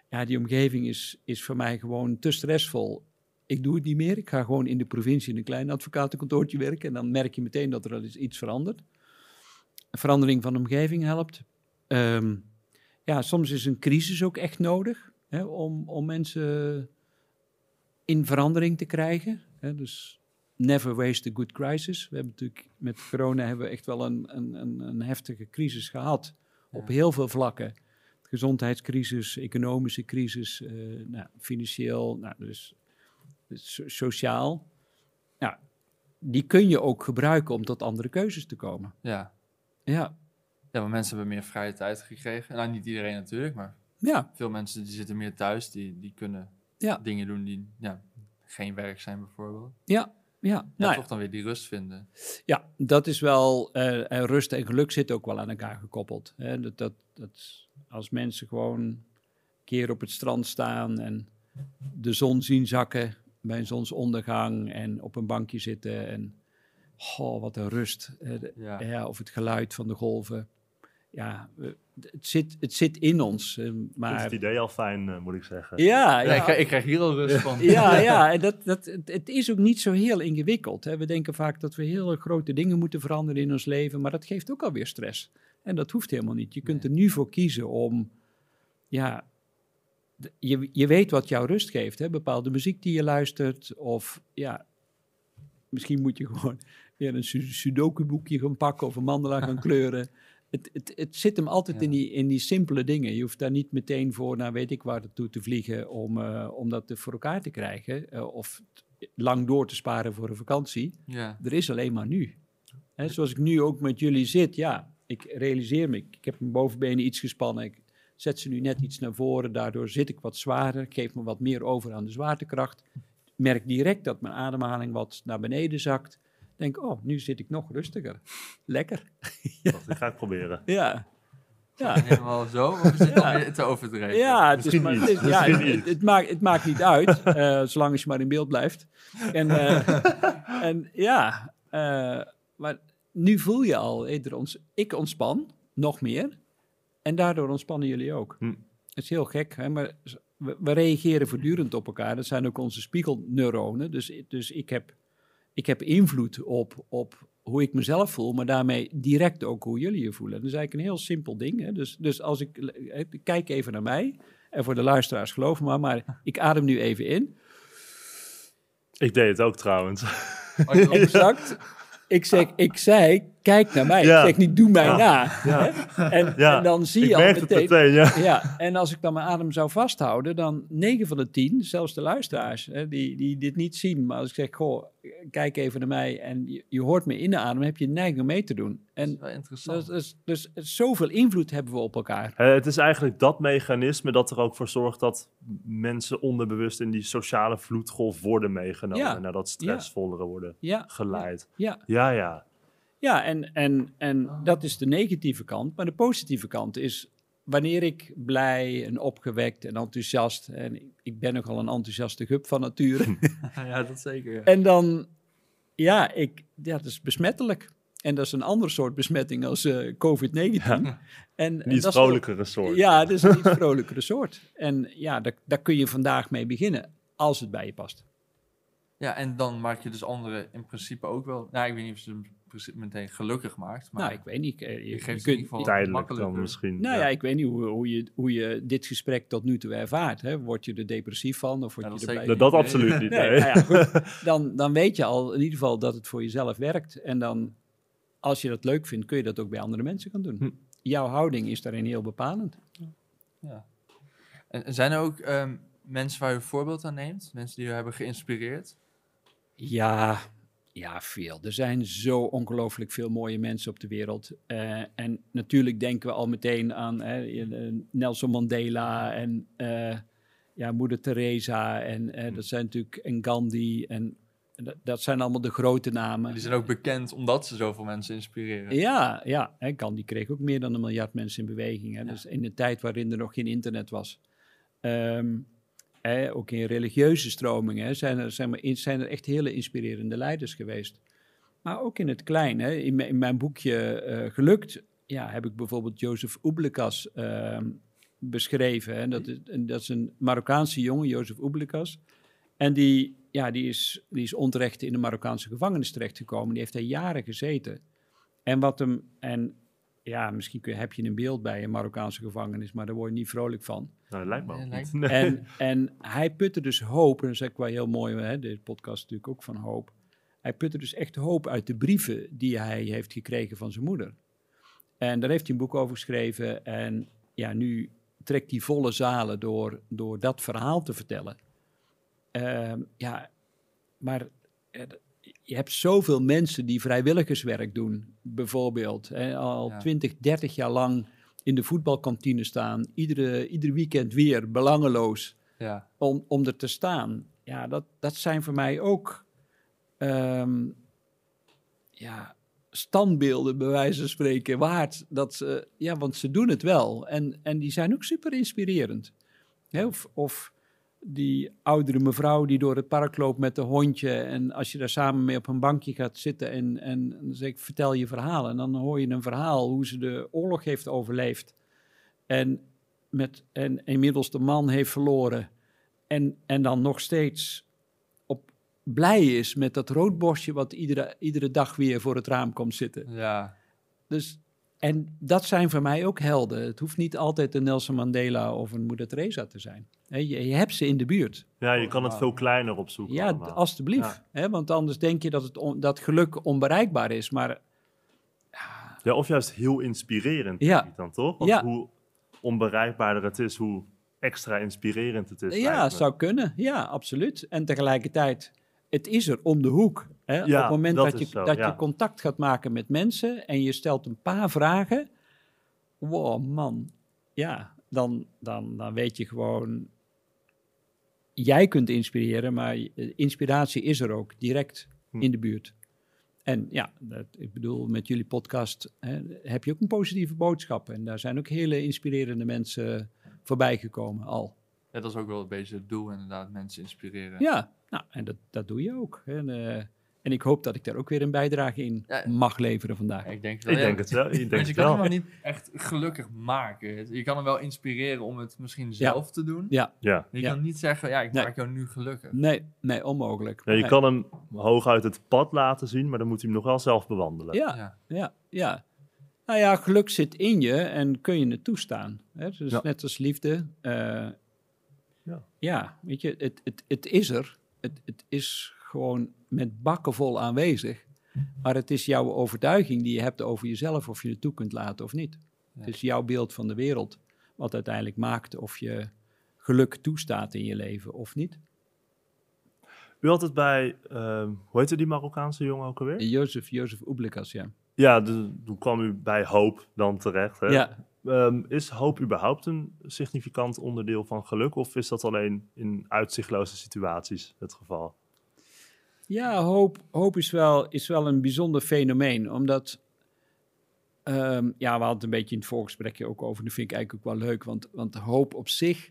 Ja, die omgeving is, is voor mij gewoon te stressvol. Ik doe het niet meer. Ik ga gewoon in de provincie in een klein advocatenkantoortje werken. En dan merk je meteen dat er al eens iets verandert. Een verandering van de omgeving helpt. Ehm, ja, soms is een crisis ook echt nodig hè, om, om mensen in verandering te krijgen. Hè. Dus never waste a good crisis. We hebben natuurlijk met corona hebben we echt wel een, een, een, een heftige crisis gehad. Op heel veel vlakken. Gezondheidscrisis, economische crisis, eh, nou, financieel, nou, dus so- sociaal. Ja, die kun je ook gebruiken om tot andere keuzes te komen. Ja. Ja, ja, maar mensen hebben meer vrije tijd gekregen. Nou, niet iedereen natuurlijk, maar ja, veel mensen die zitten meer thuis. Die, die kunnen Ja. dingen doen die ja, geen werk zijn bijvoorbeeld. ja, ja. Nou toch dan weer die rust vinden. Ja, dat is wel. eh, en rust en geluk zitten ook wel aan elkaar gekoppeld. Hè? Dat, dat, dat, als mensen gewoon een keer op het strand staan en de zon zien zakken bij een zonsondergang en op een bankje zitten en. Oh, wat een rust. eh, Ja. ja, of het geluid van de golven. Ja, het zit, het zit in ons. eh, Ik vind maar. het idee al fijn, eh, moet ik zeggen. Ja, Ja, ik, krijg, ik krijg hier al rust van. (laughs) ja, ja, en dat, dat, het, het is ook niet zo heel ingewikkeld. Hè. We denken vaak dat we hele grote dingen moeten veranderen in ons leven, maar dat geeft ook alweer stress. En dat hoeft helemaal niet. Je kunt Nee. er nu voor kiezen om, ja, je, je weet wat jou rust geeft. Hè. Bepaalde muziek die je luistert, of ja, misschien moet je gewoon (laughs) weer een su- sudoku-boekje gaan pakken of een mandala gaan (laughs) kleuren. Het, het, het zit hem altijd Ja. in, die, in die simpele dingen. Je hoeft daar niet meteen voor naar weet ik waar naartoe te vliegen om, eh, om dat voor elkaar te krijgen. eh, of lang door te sparen voor een vakantie. Ja. Er is alleen maar nu. Hè, zoals ik nu ook met jullie zit, ja, ik realiseer me, ik heb mijn bovenbenen iets gespannen. Ik zet ze nu net iets naar voren, daardoor zit ik wat zwaarder. Ik geef me wat meer over aan de zwaartekracht. Merk direct dat mijn ademhaling wat naar beneden zakt. Denk, oh, nu zit ik nog rustiger. Lekker. (laughs) Dat ga ik proberen. Ja. Ja. Helemaal zo? Of is het weer te overdreven? Ja, het, is maar, het, is- ja, misschien het, iets. het maakt, het maakt niet uit, eh, zolang als je maar in beeld blijft. En, eh, (laughs) en ja, eh, maar nu voel je al, ik ontspan nog meer. En daardoor ontspannen jullie ook. Hm. Het is heel gek, hè? maar we, we reageren voortdurend op elkaar. Dat zijn ook onze spiegelneuronen. Dus, dus ik, heb, ik heb invloed op, op hoe ik mezelf voel, maar daarmee direct ook hoe jullie je voelen. Dat is eigenlijk een heel simpel ding. Hè? Dus, dus als ik, kijk even naar mij, en voor de luisteraars geloof me maar, maar (laughs) ik adem nu even in. Ik deed het ook trouwens. Oh, Exact. Ik, zeg, ik zei, kijk naar mij. Ja. Ik zeg niet, doe mij Ja. na. Ja. En, Ja. en dan zie Ik je al meteen... meteen, ja. Ja, en als ik dan mijn adem zou vasthouden, dan 9 van de 10, zelfs de luisteraars, hè, die, die dit niet zien. Maar als ik zeg, goh, kijk even naar mij en je, je hoort me in de adem, heb je neiging om mee te doen. Dat is En wel interessant. dus, dus, dus zoveel invloed hebben we op elkaar. Eh, Het is eigenlijk dat mechanisme dat er ook voor zorgt dat mensen onderbewust in die sociale vloedgolf worden meegenomen. Ja. Naar dat stressvollere worden Ja, geleid. ja. Ja, ja. Ja, en, en, en dat is de negatieve kant. Maar de positieve kant is, wanneer ik blij en opgewekt en enthousiast, en ik, ben nogal een enthousiaste gup van nature, (laughs) ja, dat zeker. ja. en dan, ja, ik, ja, dat is besmettelijk. En dat is een ander soort besmetting als eh, COVID-19. En, en Niet dat is wel- vrolijkere soort. Ja, het is een iets vrolijkere soort. En ja, daar, daar kun je vandaag mee beginnen, als het bij je past. Ja, en dan maak je dus anderen in principe ook wel... Nou, ik weet niet of ze hem principe meteen gelukkig maakt, maar... nou, ik weet niet. eh, Je, je geeft je in kunt- ieder geval Tijdelijk dan misschien. Nou ja, ik weet niet hoe, hoe, je, hoe je dit gesprek tot nu toe ervaart. Hè? Word je er depressief van? Of word Ja, je dat erbij... Dat, Nee. absoluut niet. Nee, nee. nou ja, goed. (laughs) Dan, dan weet je al in ieder geval dat het voor jezelf werkt. En dan, als je dat leuk vindt, kun je dat ook bij andere mensen gaan doen. Hm. Jouw houding is daarin heel bepalend. Ja. En zijn er ook ehm, mensen waar je een voorbeeld aan neemt? Mensen die je hebben geïnspireerd? Ja, ja, veel. Er zijn zo ongelooflijk veel mooie mensen op de wereld. Eh, en natuurlijk denken we al meteen aan hè, eh, Nelson Mandela en eh, ja, Moeder Teresa. En eh, dat zijn natuurlijk en Gandhi. En dat, dat zijn allemaal de grote namen. Die zijn ook bekend omdat ze zoveel mensen inspireren. Ja, ja. Hè, Gandhi kreeg ook meer dan een miljard mensen in beweging. Hè. Ja. Dus in de tijd waarin er nog geen internet was. Ehm, ook in religieuze stromingen zijn, er, er, in- zijn er echt hele inspirerende leiders geweest. Maar ook in het klein. Hè. In, mijn- in mijn boekje eh, Gelukt ja, heb ik bijvoorbeeld Jozef Oeblekas ehm, beschreven. Hè. Dat, is, dat is een Marokkaanse jongen, Jozef Oeblekas. En die, ja, die, is, die is onterecht in de Marokkaanse gevangenis terechtgekomen. Die heeft daar jaren gezeten. En wat hem, en ja, misschien kun heb je een beeld bij een Marokkaanse gevangenis, maar daar word je niet vrolijk van. Nou, dat lijkt me ook Nee, niet. En, (laughs) en hij putte dus hoop, en dat is eigenlijk wel heel mooi, hè, deze podcast is natuurlijk ook van hoop. Hij putte dus echt hoop uit de brieven die hij heeft gekregen van zijn moeder. En daar heeft hij een boek over geschreven. En ja, nu trekt hij volle zalen door, door dat verhaal te vertellen. Ehm, ja, maar eh, je hebt zoveel mensen die vrijwilligerswerk doen, bijvoorbeeld. Hè, al Ja. 20, 30 jaar lang in de voetbalkantine staan. Iedere, ieder weekend weer, belangeloos, Ja. om, om er te staan. Ja, dat, dat zijn voor mij ook ehm, ja, standbeelden, bij wijze van spreken, waard. Dat ze, ja, want ze doen het wel. En, en die zijn ook super inspirerend. Hè, of, of die oudere mevrouw die door het park loopt met een hondje. En als je daar samen mee op een bankje gaat zitten en, en dan zeg ik, vertel je verhaal. En dan hoor je een verhaal hoe ze de oorlog heeft overleefd. En, met, en inmiddels de man heeft verloren. En, en dan nog steeds op, blij is met dat roodbosje wat iedere, iedere dag weer voor het raam komt zitten. Ja. Dus, en dat zijn voor mij ook helden. Het hoeft niet altijd een Nelson Mandela of een Moeder Teresa te zijn. Je, je hebt ze in de buurt. Ja, je kan het veel kleiner opzoeken. Ja, allemaal. alstublieft. Hè, want anders denk je dat, het on- dat geluk onbereikbaar is. Maar Ja, of juist heel inspirerend, Ja. dan toch? Want Ja. hoe onbereikbaarder het is, hoe extra inspirerend het is. ja, zou kunnen. Ja, absoluut. En tegelijkertijd, het is er om de hoek. Hè? Op het moment dat dat, je, zo, dat ja. je contact gaat maken met mensen en je stelt een paar vragen. Wow, man. Ja, dan, dan, dan weet je gewoon... Jij kunt inspireren, maar je- inspiratie is er ook direct Hm. in de buurt. En ja, dat, ik bedoel, met jullie podcast hè, heb je ook een positieve boodschap. En daar zijn ook hele inspirerende mensen voorbij gekomen al. Ja, dat is ook wel een beetje het doel inderdaad, mensen inspireren. Ja, nou, en dat, dat doe je ook. En, eh, en ik hoop dat ik daar ook weer een bijdrage in Ja. mag leveren vandaag. Ik denk, wel, Ik ja. denk het wel. Ik (laughs) denk Want je het kan wel. iemand niet echt gelukkig maken. Je kan hem wel inspireren om het misschien zelf te doen. Ja, Ja. Je Ja. kan niet zeggen, ja, ik Nee. maak jou nu gelukkig. nee, nee, onmogelijk. Ja, je Nee. kan hem hooguit het pad laten zien, maar dan moet hij hem nog wel zelf bewandelen. Ja, Ja. ja, ja. Nou ja, geluk zit in je en kun je het toestaan. Hè? Dus Ja. net als liefde. eh, Ja. ja, weet je, het, het, het is er. Het, het is gewoon met bakken vol aanwezig. Maar het is jouw overtuiging die je hebt over jezelf, of je het toe kunt laten of niet. Ja. Het is jouw beeld van de wereld wat uiteindelijk maakt of je geluk toestaat in je leven of niet. U had het bij, ehm, hoe heette die Marokkaanse jongen ook alweer? Jozef, Jozef Oeblikas, ja. Ja, toen kwam u bij hoop dan terecht. Hè? Ja, Ehm, is hoop überhaupt een significant onderdeel van geluk? Of is dat alleen in uitzichtloze situaties het geval? Ja, hoop, hoop is, wel, is wel een bijzonder fenomeen, omdat... ehm, ja, we hadden een beetje in het voorgesprekje ook over, dat vind ik eigenlijk ook wel leuk, want, want hoop op zich,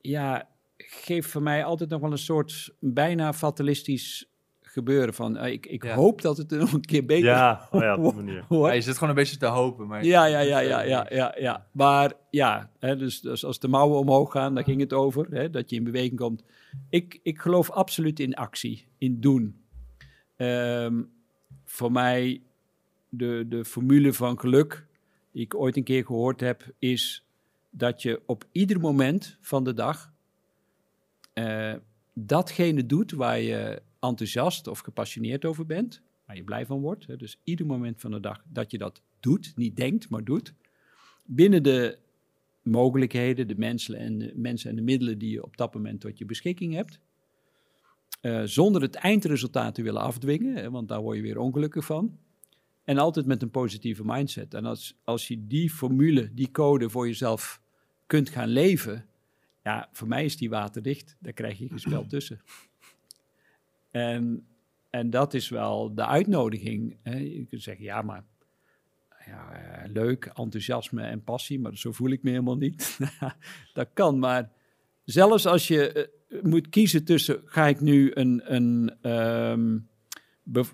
ja, geeft voor mij altijd nog wel een soort bijna fatalistisch gebeuren van, eh, ik, ik Ja. hoop dat het er (laughs) nog een keer beter Ja, oh ja, op die manier. (laughs) Ja, je zit gewoon een beetje te hopen. Maar Ja, ja, ja, (laughs) ja, ja, ja, ja. Maar ja, hè, dus, dus als de mouwen omhoog gaan, daar ging het over, hè, dat je in beweging komt. Ik, ik geloof absoluut in actie, in doen. Ehm, voor mij, de, de formule van geluk, die ik ooit een keer gehoord heb, is dat je op ieder moment van de dag eh, datgene doet waar je enthousiast of gepassioneerd over bent, waar je blij van wordt. Hè, dus ieder moment van de dag dat je dat doet, niet denkt, maar doet. Binnen de mogelijkheden, de mensen en de, mensen en de middelen die je op dat moment tot je beschikking hebt. Eh, zonder het eindresultaat te willen afdwingen, hè, want daar word je weer ongelukkig van. En altijd met een positieve mindset. En als, als je die formule, die code voor jezelf kunt gaan leven, ja, voor mij is die waterdicht. Daar krijg je geen spel tussen. En, en dat is wel de uitnodiging. Hè. Je kunt zeggen, ja, maar ja, eh, leuk, enthousiasme en passie, maar zo voel ik me helemaal niet. (laughs) dat kan, maar zelfs als je eh, moet kiezen tussen, ga ik nu een, een ehm,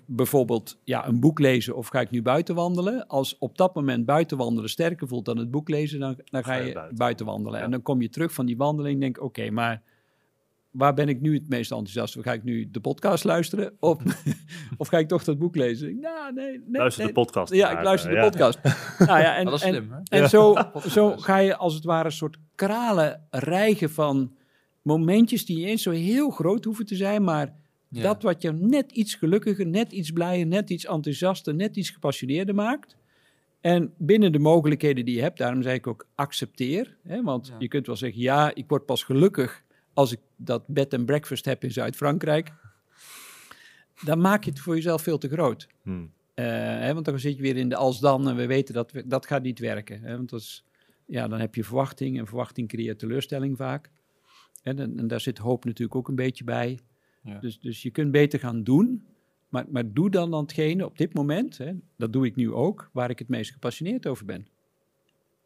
bijvoorbeeld ja, een boek lezen of ga ik nu buiten wandelen? Als op dat moment buiten wandelen sterker voelt dan het boek lezen, dan, dan ga je buiten, wandelen. Ja. En dan kom je terug van die wandeling en denk, oké, maar waar ben ik nu het meest enthousiast voor? Ga ik nu de podcast luisteren of, (laughs) of ga ik toch dat boek lezen? Nou, nee, nee, Luister nee. de podcast. Ja, ik luister de ja. podcast. nou ja, en, (laughs) dat is en, slim, hè? en Ja. zo, (laughs) zo ga je als het ware een soort kralen rijgen van momentjes die niet eens zo heel groot hoeven te zijn, maar Ja. dat wat je net iets gelukkiger, net iets blijer, net iets enthousiaster, net iets gepassioneerder maakt. En binnen de mogelijkheden die je hebt, daarom zei ik ook accepteer. Hè, want Ja. je kunt wel zeggen, ja, ik word pas gelukkig als ik dat bed and breakfast heb in Zuid-Frankrijk. Dan maak je het voor jezelf veel te groot. Hmm. Eh, hè, want dan zit je weer in de als dan en we weten dat we- dat gaat niet werken. Hè, want dat is, ja, dan heb je verwachting en verwachting creëert teleurstelling vaak. En, en, en daar zit hoop natuurlijk ook een beetje bij. Ja. Dus, dus je kunt beter gaan doen, maar, maar doe dan dan hetgene op dit moment, hè, dat doe ik nu ook, waar ik het meest gepassioneerd over ben.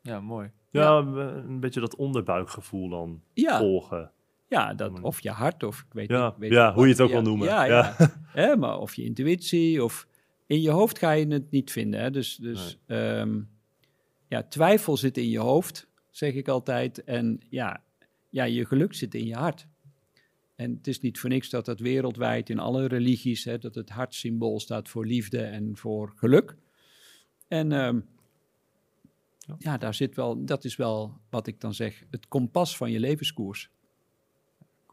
Ja, mooi. Ja, een beetje dat onderbuikgevoel dan Ja, volgen. Ja dat, of je hart, of ik weet Ja, niet. Weet ja hoe je het ook wil noemen. Ja, Ja. ja. (laughs) Hè, maar of je intuïtie, of in je hoofd ga je het niet vinden. Hè? Dus, dus ehm, ja, twijfel zit in je hoofd, zeg ik altijd. En ja, ja, je geluk zit in je hart. En het is niet voor niks dat dat wereldwijd in alle religies, hè, dat het hartsymbool staat voor liefde en voor geluk. En ehm, Ja. ja, daar zit wel, dat is wel wat ik dan zeg, het kompas van je levenskoers.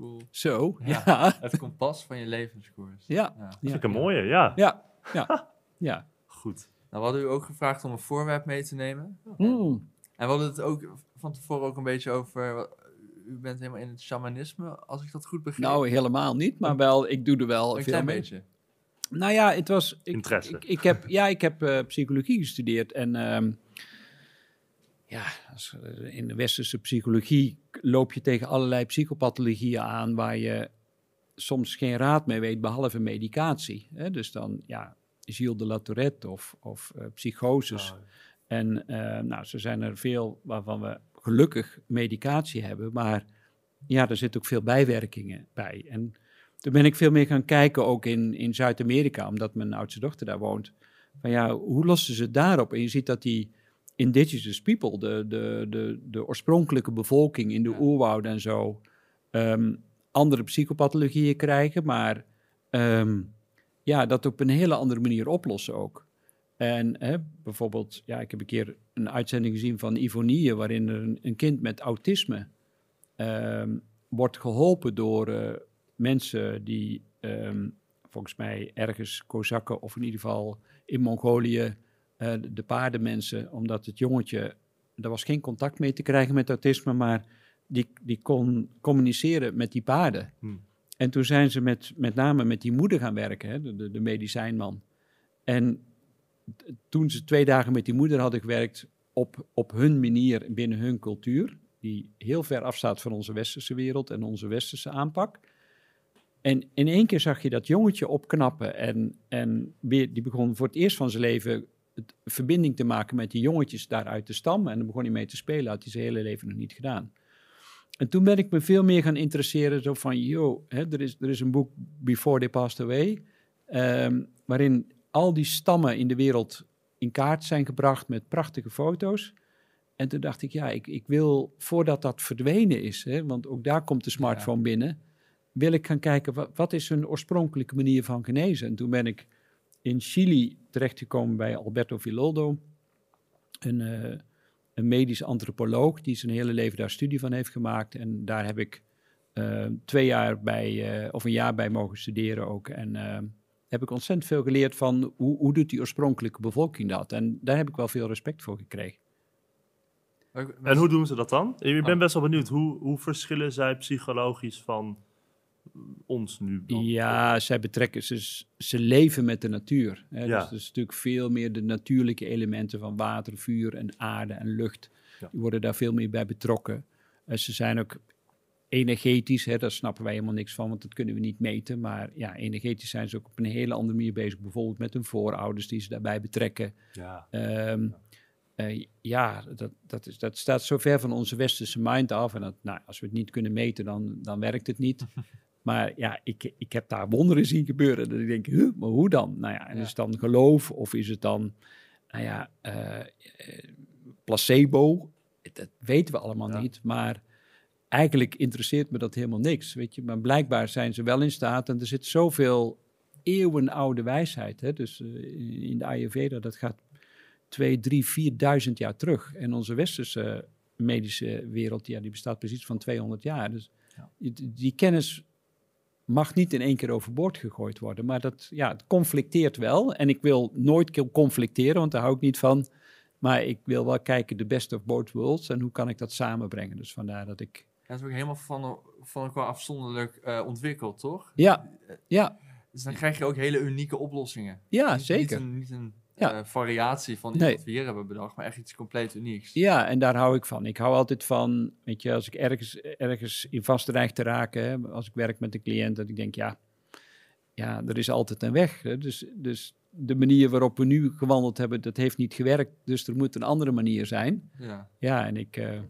Cool. Zo, Ja. ja. Het kompas van je levenskoers. Ja, Ja. Vind ik een mooie, ja. ja, (laughs) ja, ja. Goed. Nou, we hadden u ook gevraagd om een voorwerp mee te nemen. Mm. En we hadden het ook van tevoren ook een beetje over... wat- U bent helemaal in het shamanisme, als ik dat goed begreep. Nou, helemaal niet, maar wel, ik doe er wel een veel klein mee. beetje. Nou ja, het was. Ik, Interesse. Ik, ik heb, ja, ik heb eh, psychologie gestudeerd. En ehm, ja, eh, in de westerse psychologie loop je tegen allerlei psychopathologieën aan waar je soms geen raad mee weet, behalve medicatie. Hè? Dus dan, ja, Gilles de la Tourette of, of eh, psychoses. Oh, En eh, nou, zo zijn er veel waarvan we gelukkig medicatie hebben, maar ja, er zitten ook veel bijwerkingen bij. En toen ben ik veel meer gaan kijken, ook in, in Zuid-Amerika, omdat mijn oudste dochter daar woont. Van ja, hoe lossen ze het daarop? En je ziet dat die indigenous people, de, de, de, de oorspronkelijke bevolking in de oerwouden en zo, ehm, andere psychopathologieën krijgen, maar ehm, ja, dat op een hele andere manier oplossen ook. En hè, bijvoorbeeld, ja, ik heb een keer een uitzending gezien van Ivonie, waarin er een, een kind met autisme ehm, wordt geholpen door eh, mensen die volgens mij ergens Kozakken of in ieder geval in Mongolië eh, de paardenmensen, omdat het jongetje, er was geen contact mee te krijgen met autisme, maar die, die kon communiceren met die paarden. Hmm. En toen zijn ze met, met name met die moeder gaan werken, hè, de, de, de medicijnman. En toen ze twee dagen met die moeder hadden gewerkt op, op hun manier binnen hun cultuur, die heel ver afstaat van onze westerse wereld en onze westerse aanpak. En in één keer zag je dat jongetje opknappen en, en weer, die begon voor het eerst van zijn leven het, verbinding te maken met die jongetjes daar uit de stam. En dan begon hij mee te spelen, had hij zijn hele leven nog niet gedaan. En toen ben ik me veel meer gaan interesseren, zo van, yo, hè, er, is, er is een boek, Before They Passed Away, ehm, waarin al die stammen in de wereld in kaart zijn gebracht met prachtige foto's. En toen dacht ik, ja, ik, ik wil, voordat dat verdwenen is, hè, want ook daar komt de smartphone binnen, wil ik gaan kijken, wat, wat is hun oorspronkelijke manier van genezen? En toen ben ik in Chili terechtgekomen bij Alberto Villoldo, een, eh, een medisch antropoloog die zijn hele leven daar studie van heeft gemaakt. En daar heb ik eh, twee jaar bij, eh, of een jaar bij mogen studeren ook. En eh, heb ik ontzettend veel geleerd van hoe, hoe doet die oorspronkelijke bevolking dat? En daar heb ik wel veel respect voor gekregen. En hoe doen ze dat dan? Ik ben Oh. best wel benieuwd. Hoe, hoe verschillen zij psychologisch van ons nu? dan? Ja, zij betrekken, ze, ze leven met de natuur. Hè? Ja. Dus er is natuurlijk veel meer de natuurlijke elementen van water, vuur en aarde en lucht. Ja. Die worden daar veel meer bij betrokken. En ze zijn ook energetisch, hè, daar snappen wij helemaal niks van, want dat kunnen we niet meten. Maar ja, energetisch zijn ze ook op een hele andere manier bezig. Bijvoorbeeld met hun voorouders die ze daarbij betrekken. Ja. Ehm, eh, ja, dat, dat, is, dat staat zo ver van onze westerse mind af. En dat, nou, als we het niet kunnen meten, dan, dan werkt het niet. (laughs) Maar ja, ik, ik heb daar wonderen zien gebeuren. Dat ik denk, huh, maar hoe dan? Nou ja, en Ja. is het dan geloof of is het dan, nou ja, eh, eh, placebo? Dat weten we allemaal Ja. niet. Maar eigenlijk interesseert me dat helemaal niks, weet je. Maar blijkbaar zijn ze wel in staat. En er zit zoveel eeuwenoude wijsheid. Hè? Dus eh, in de Ayurveda, dat gaat twee, drie, vierduizend jaar terug. En onze westerse medische wereld, ja, die bestaat precies van 200 jaar. Dus Ja. die, die kennis mag niet in één keer overboord gegooid worden. Maar dat, ja, het conflicteert wel. En ik wil nooit conflicteren, want daar hou ik niet van. Maar ik wil wel kijken, de best of both worlds. En hoe kan ik dat samenbrengen? Dus vandaar dat ik... Ja, het is ook helemaal van, van elkaar afzonderlijk eh, ontwikkeld, toch? Ja, ja, Dus dan krijg je ook hele unieke oplossingen. ja Niet- zeker. Niet een, niet een Ja. eh, variatie van iets Nee. wat we hier hebben bedacht, maar echt iets compleet unieks. Ja, en daar hou ik van. Ik hou altijd van, weet je, als ik ergens, ergens in vast dreig te raken, hè, als ik werk met een cliënt, dat ik denk, ja, ja er is altijd een weg. Hè. Dus, dus de manier waarop we nu gewandeld hebben, dat heeft niet gewerkt. Dus er moet een andere manier zijn. Ja. Ja, en ik, eh,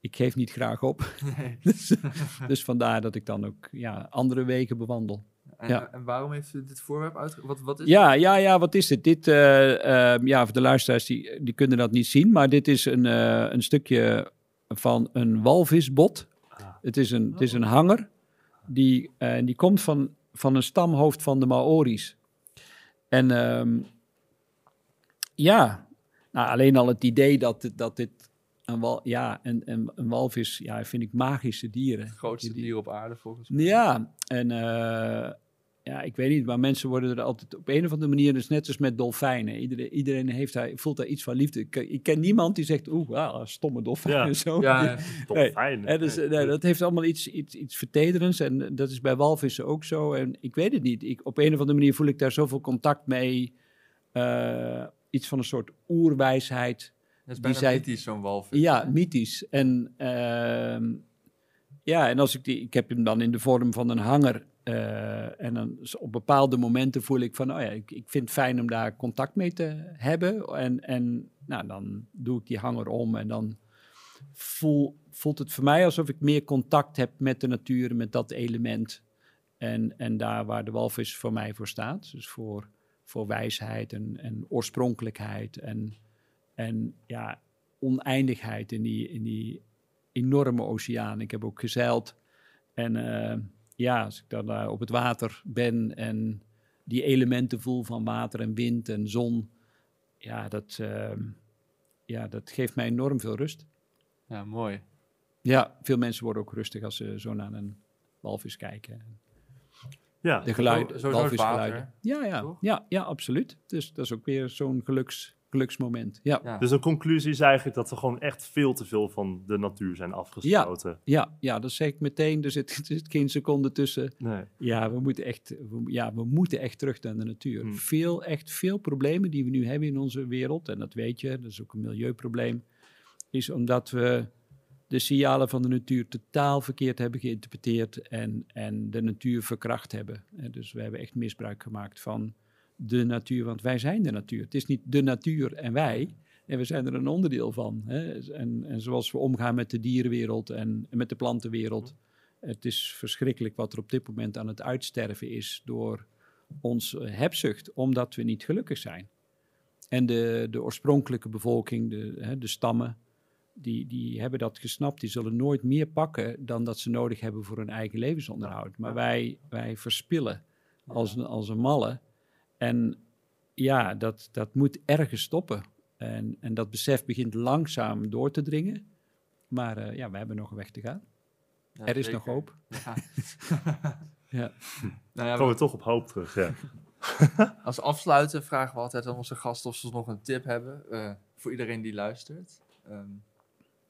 ik geef niet graag op. Nee. (laughs) dus, (laughs) dus vandaar dat ik dan ook ja, andere wegen bewandel. En, Ja. en waarom heeft u dit voorwerp uitge... Wat, wat is Ja, ja, ja, wat is dit? Dit, eh, eh, ja, voor de luisteraars, die, die kunnen dat niet zien, maar dit is een, eh, een stukje van een walvisbot. Ah. Het is een, het is een hanger, die, eh, die komt van, van een stamhoofd van de Maori's. En ehm, ja, nou, alleen al het idee dat, dit- dat dit een, wal, ja, een, een, een walvis, ja, vind ik magische dieren. het grootste Die- dier op aarde volgens mij? ja, en ja, ik weet niet, maar mensen worden er altijd op een of andere manier, dus net als met dolfijnen. Iedereen, iedereen heeft daar, voelt daar iets van liefde. Ik, ik ken niemand die zegt, oeh, ah, stomme dolfijn Ja. (laughs) zo. Ja, Dolfijn. En dus, nee, dat heeft allemaal iets, iets, iets vertederends en dat is bij walvissen ook zo. En ik weet het niet, ik, op een of andere manier voel ik daar zoveel contact mee. eh, iets van een soort oerwijsheid. is die bijna zei- mythisch, zo'n walvis. Ja, mythisch. En ehm, ja, en als ik die, ik heb hem dan in de vorm van een hanger. eh, en dan op bepaalde momenten voel ik van, oh ja, ik, ik vind het fijn om daar contact mee te hebben. En, en nou, dan doe ik die hanger om en dan voel, voelt het voor mij alsof ik meer contact heb met de natuur, met dat element. En, en daar waar de walvis voor mij voor staat. Dus voor, voor wijsheid en, en oorspronkelijkheid en, en ja, oneindigheid in die, in die enorme oceaan. Ik heb ook gezeild. En eh, ja, als ik dan daar op het water ben en die elementen voel van water en wind en zon, ja, dat, eh, ja, dat geeft mij enorm veel rust. Ja, mooi. Ja, veel mensen worden ook rustig als ze zo naar een walvis kijken. Ja, De geluid, Zo- het walvisgeluiden. water, Ja, ja, ja, ja, absoluut. Dus dat is ook weer zo'n geluks, geluksmoment. Ja. Ja. Dus een conclusie is eigenlijk dat we gewoon echt veel te veel van de natuur zijn afgesloten. Ja, ja, dat zeg ik meteen. Er zit, (laughs) er zit geen seconde tussen. Nee. Ja, we moeten echt, we, ja, we moeten echt terug naar de natuur. Hmm. Veel, echt veel problemen die we nu hebben in onze wereld, en dat weet je, dat is ook een milieuprobleem, is omdat we de signalen van de natuur totaal verkeerd hebben geïnterpreteerd en, en de natuur verkracht hebben. Dus we hebben echt misbruik gemaakt van de natuur, want wij zijn de natuur. Het is niet de natuur en wij, en we zijn er een onderdeel van. Hè? En, en zoals we omgaan met de dierenwereld en, en met de plantenwereld. Het is verschrikkelijk wat er op dit moment aan het uitsterven is door onze hebzucht, omdat we niet gelukkig zijn. En de, de oorspronkelijke bevolking, de, hè, de stammen, die, die hebben dat gesnapt. Die zullen nooit meer pakken dan dat ze nodig hebben voor hun eigen levensonderhoud. Maar wij, wij verspillen als een, als een malle. En ja, dat, dat moet ergens stoppen. En, en dat besef begint langzaam door te dringen. Maar eh, ja, we hebben nog een weg te gaan. Ja, er is zeker. nog hoop. Ja. (laughs) Ja. Nou ja, Komen we toch op hoop terug, ja. (laughs) Als afsluiten vragen we altijd aan onze gasten of ze nog een tip hebben eh, voor iedereen die luistert. Ehm,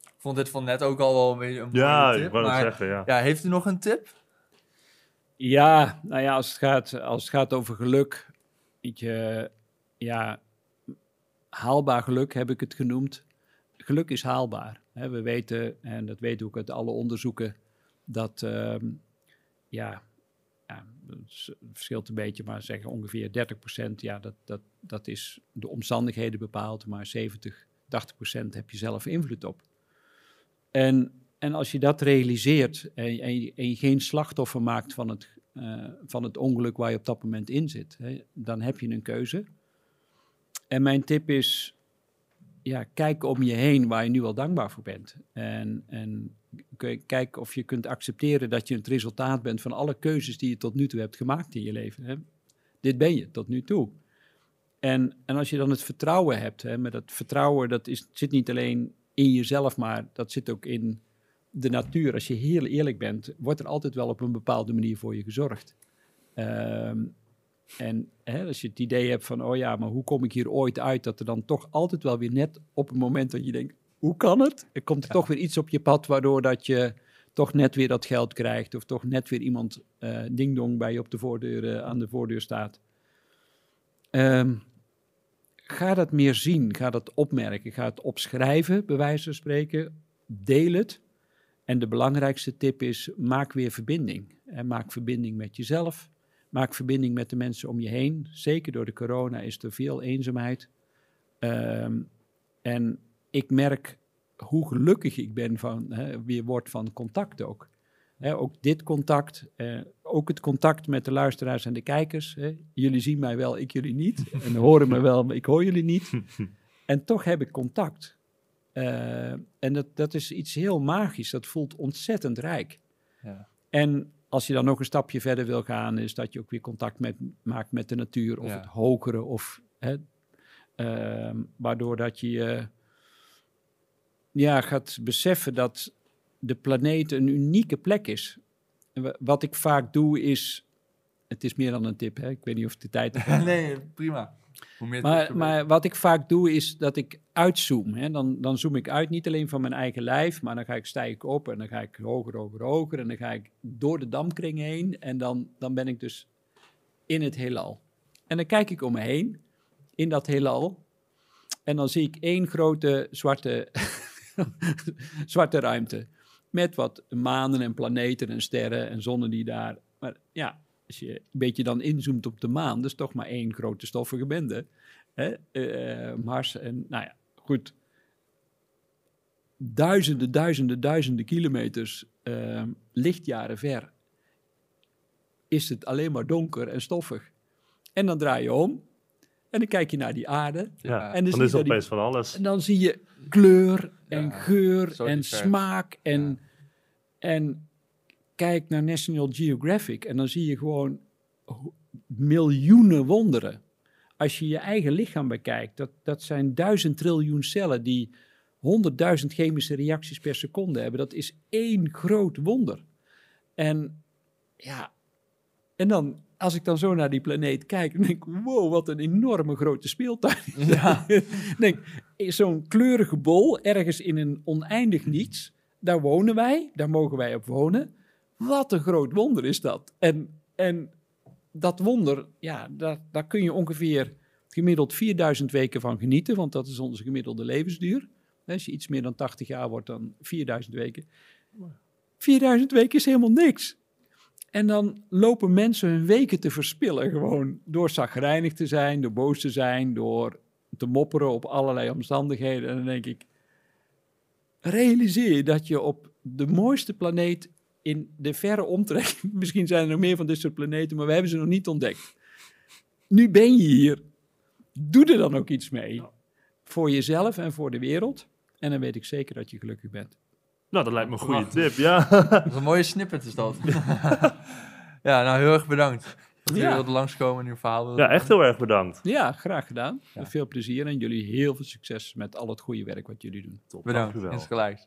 ik vond dit van net ook al wel een beetje een mooie Ja, tip. ik wou het maar zeggen, ja. ja, heeft u nog een tip? Ja, nou ja, als het gaat, als het gaat over geluk, je, ja, haalbaar geluk heb ik het genoemd. Geluk is haalbaar. Hè. We weten, en dat weten we ook uit alle onderzoeken, dat, ehm, ja, ja, verschilt een beetje, maar zeggen ongeveer 30% ja, dat, dat, dat is de omstandigheden bepaald, maar 70, 80% heb je zelf invloed op. En, en als je dat realiseert en, en, je, en je geen slachtoffer maakt van het, eh, van het ongeluk waar je op dat moment in zit, hè, dan heb je een keuze. En mijn tip is, ja, kijk om je heen waar je nu al dankbaar voor bent. En, en kijk of je kunt accepteren dat je het resultaat bent van alle keuzes die je tot nu toe hebt gemaakt in je leven. Hè. Dit ben je tot nu toe. En, en als je dan het vertrouwen hebt, hè, met dat vertrouwen, dat is, zit niet alleen in jezelf, maar dat zit ook in de natuur. Als je heel eerlijk bent, wordt er altijd wel op een bepaalde manier voor je gezorgd. Ehm, en hè, als je het idee hebt van, oh ja, maar hoe kom ik hier ooit uit, dat er dan toch altijd wel weer net op een moment dat je denkt, hoe kan het? Er komt er toch weer iets op je pad waardoor dat je toch net weer dat geld krijgt of toch net weer iemand eh ding-dong bij je op de voordeur, eh, aan de voordeur staat. Ehm, ga dat meer zien, ga dat opmerken, ga het opschrijven, bij wijze van spreken. Deel het. En de belangrijkste tip is, maak weer verbinding. En maak verbinding met jezelf. Maak verbinding met de mensen om je heen. Zeker door de corona is er veel eenzaamheid. Ehm, en ik merk hoe gelukkig ik ben van, hè, weer word van contact ook. Hè, ook dit contact, eh, ook het contact met de luisteraars en de kijkers. Hè. Jullie zien mij wel, ik jullie niet. En horen me wel, maar ik hoor jullie niet. (laughs) En toch heb ik contact. Eh, en dat, dat is iets heel magisch. Dat voelt ontzettend rijk. Ja. En als je dan nog een stapje verder wil gaan, is dat je ook weer contact met, maakt met de natuur of Ja. het hogere. Of, hè, ehm, waardoor dat je eh, ja, gaat beseffen dat de planeet een unieke plek is. En wat ik vaak doe is, het is meer dan een tip, hè? ik weet niet of de tijd (laughs) nee, prima. Maar, maar wat ik vaak doe is dat ik uitzoom. Hè. Dan, dan zoom ik uit niet alleen van mijn eigen lijf, maar dan ga ik, stijg ik op en dan ga ik hoger, hoger, hoger. En dan ga ik door de dampkring heen en dan, dan ben ik dus in het heelal. En dan kijk ik om me heen in dat heelal en dan zie ik één grote zwarte, (laughs) zwarte ruimte. Met wat manen en planeten en sterren en zonnen die daar. Maar ja, als je een beetje dan inzoomt op de maan, dat is toch maar één grote stoffige bende. Hè? eh, Mars en nou ja, goed. Duizenden, duizenden, duizenden kilometers eh, lichtjaren ver is het alleen maar donker en stoffig. En dan draai je om en dan kijk je naar die aarde Ja, En dan dan, zie is er die- opeens van alles. en dan zie je kleur en Ja, geur en smaak en, Ja. en kijk naar National Geographic en dan zie je gewoon miljoenen wonderen. Als je je eigen lichaam bekijkt, dat, dat zijn duizend triljoen cellen die honderdduizend chemische reacties per seconde hebben. Dat is één groot wonder. En ja, En dan, als ik dan zo naar die planeet kijk, dan denk ik, wow, wat een enorme grote speeltuin. Ja. (laughs) denk, zo'n kleurige bol, ergens in een oneindig niets, daar wonen wij, daar mogen wij op wonen. Wat een groot wonder is dat. En, en dat wonder, ja, daar, daar kun je ongeveer gemiddeld 4000 weken van genieten, want dat is onze gemiddelde levensduur. Als je iets meer dan 80 jaar wordt, dan 4000 weken. 4000 weken is helemaal niks. En dan lopen mensen hun weken te verspillen, gewoon door zagrijnig te zijn, door boos te zijn, door te mopperen op allerlei omstandigheden. En dan denk ik, realiseer je dat je op de mooiste planeet in de verre omtrek, (laughs) misschien zijn er nog meer van dit soort planeten, maar we hebben ze nog niet ontdekt. Nu ben je hier. Doe er dan ook iets mee. Voor jezelf en voor de wereld. En dan weet ik zeker dat je gelukkig bent. Nou, dat lijkt me een goede Prachtig. tip, ja. Dat is een mooie snippet is dat. (laughs) ja, nou heel erg bedankt. Dat je Ja. langskomen in uw verhaal. ja, echt heel erg bedankt. Ja, graag gedaan. Ja. Veel plezier en jullie heel veel succes met al het goede werk wat jullie doen. Top, Bedankt, dank u wel. insgelijks.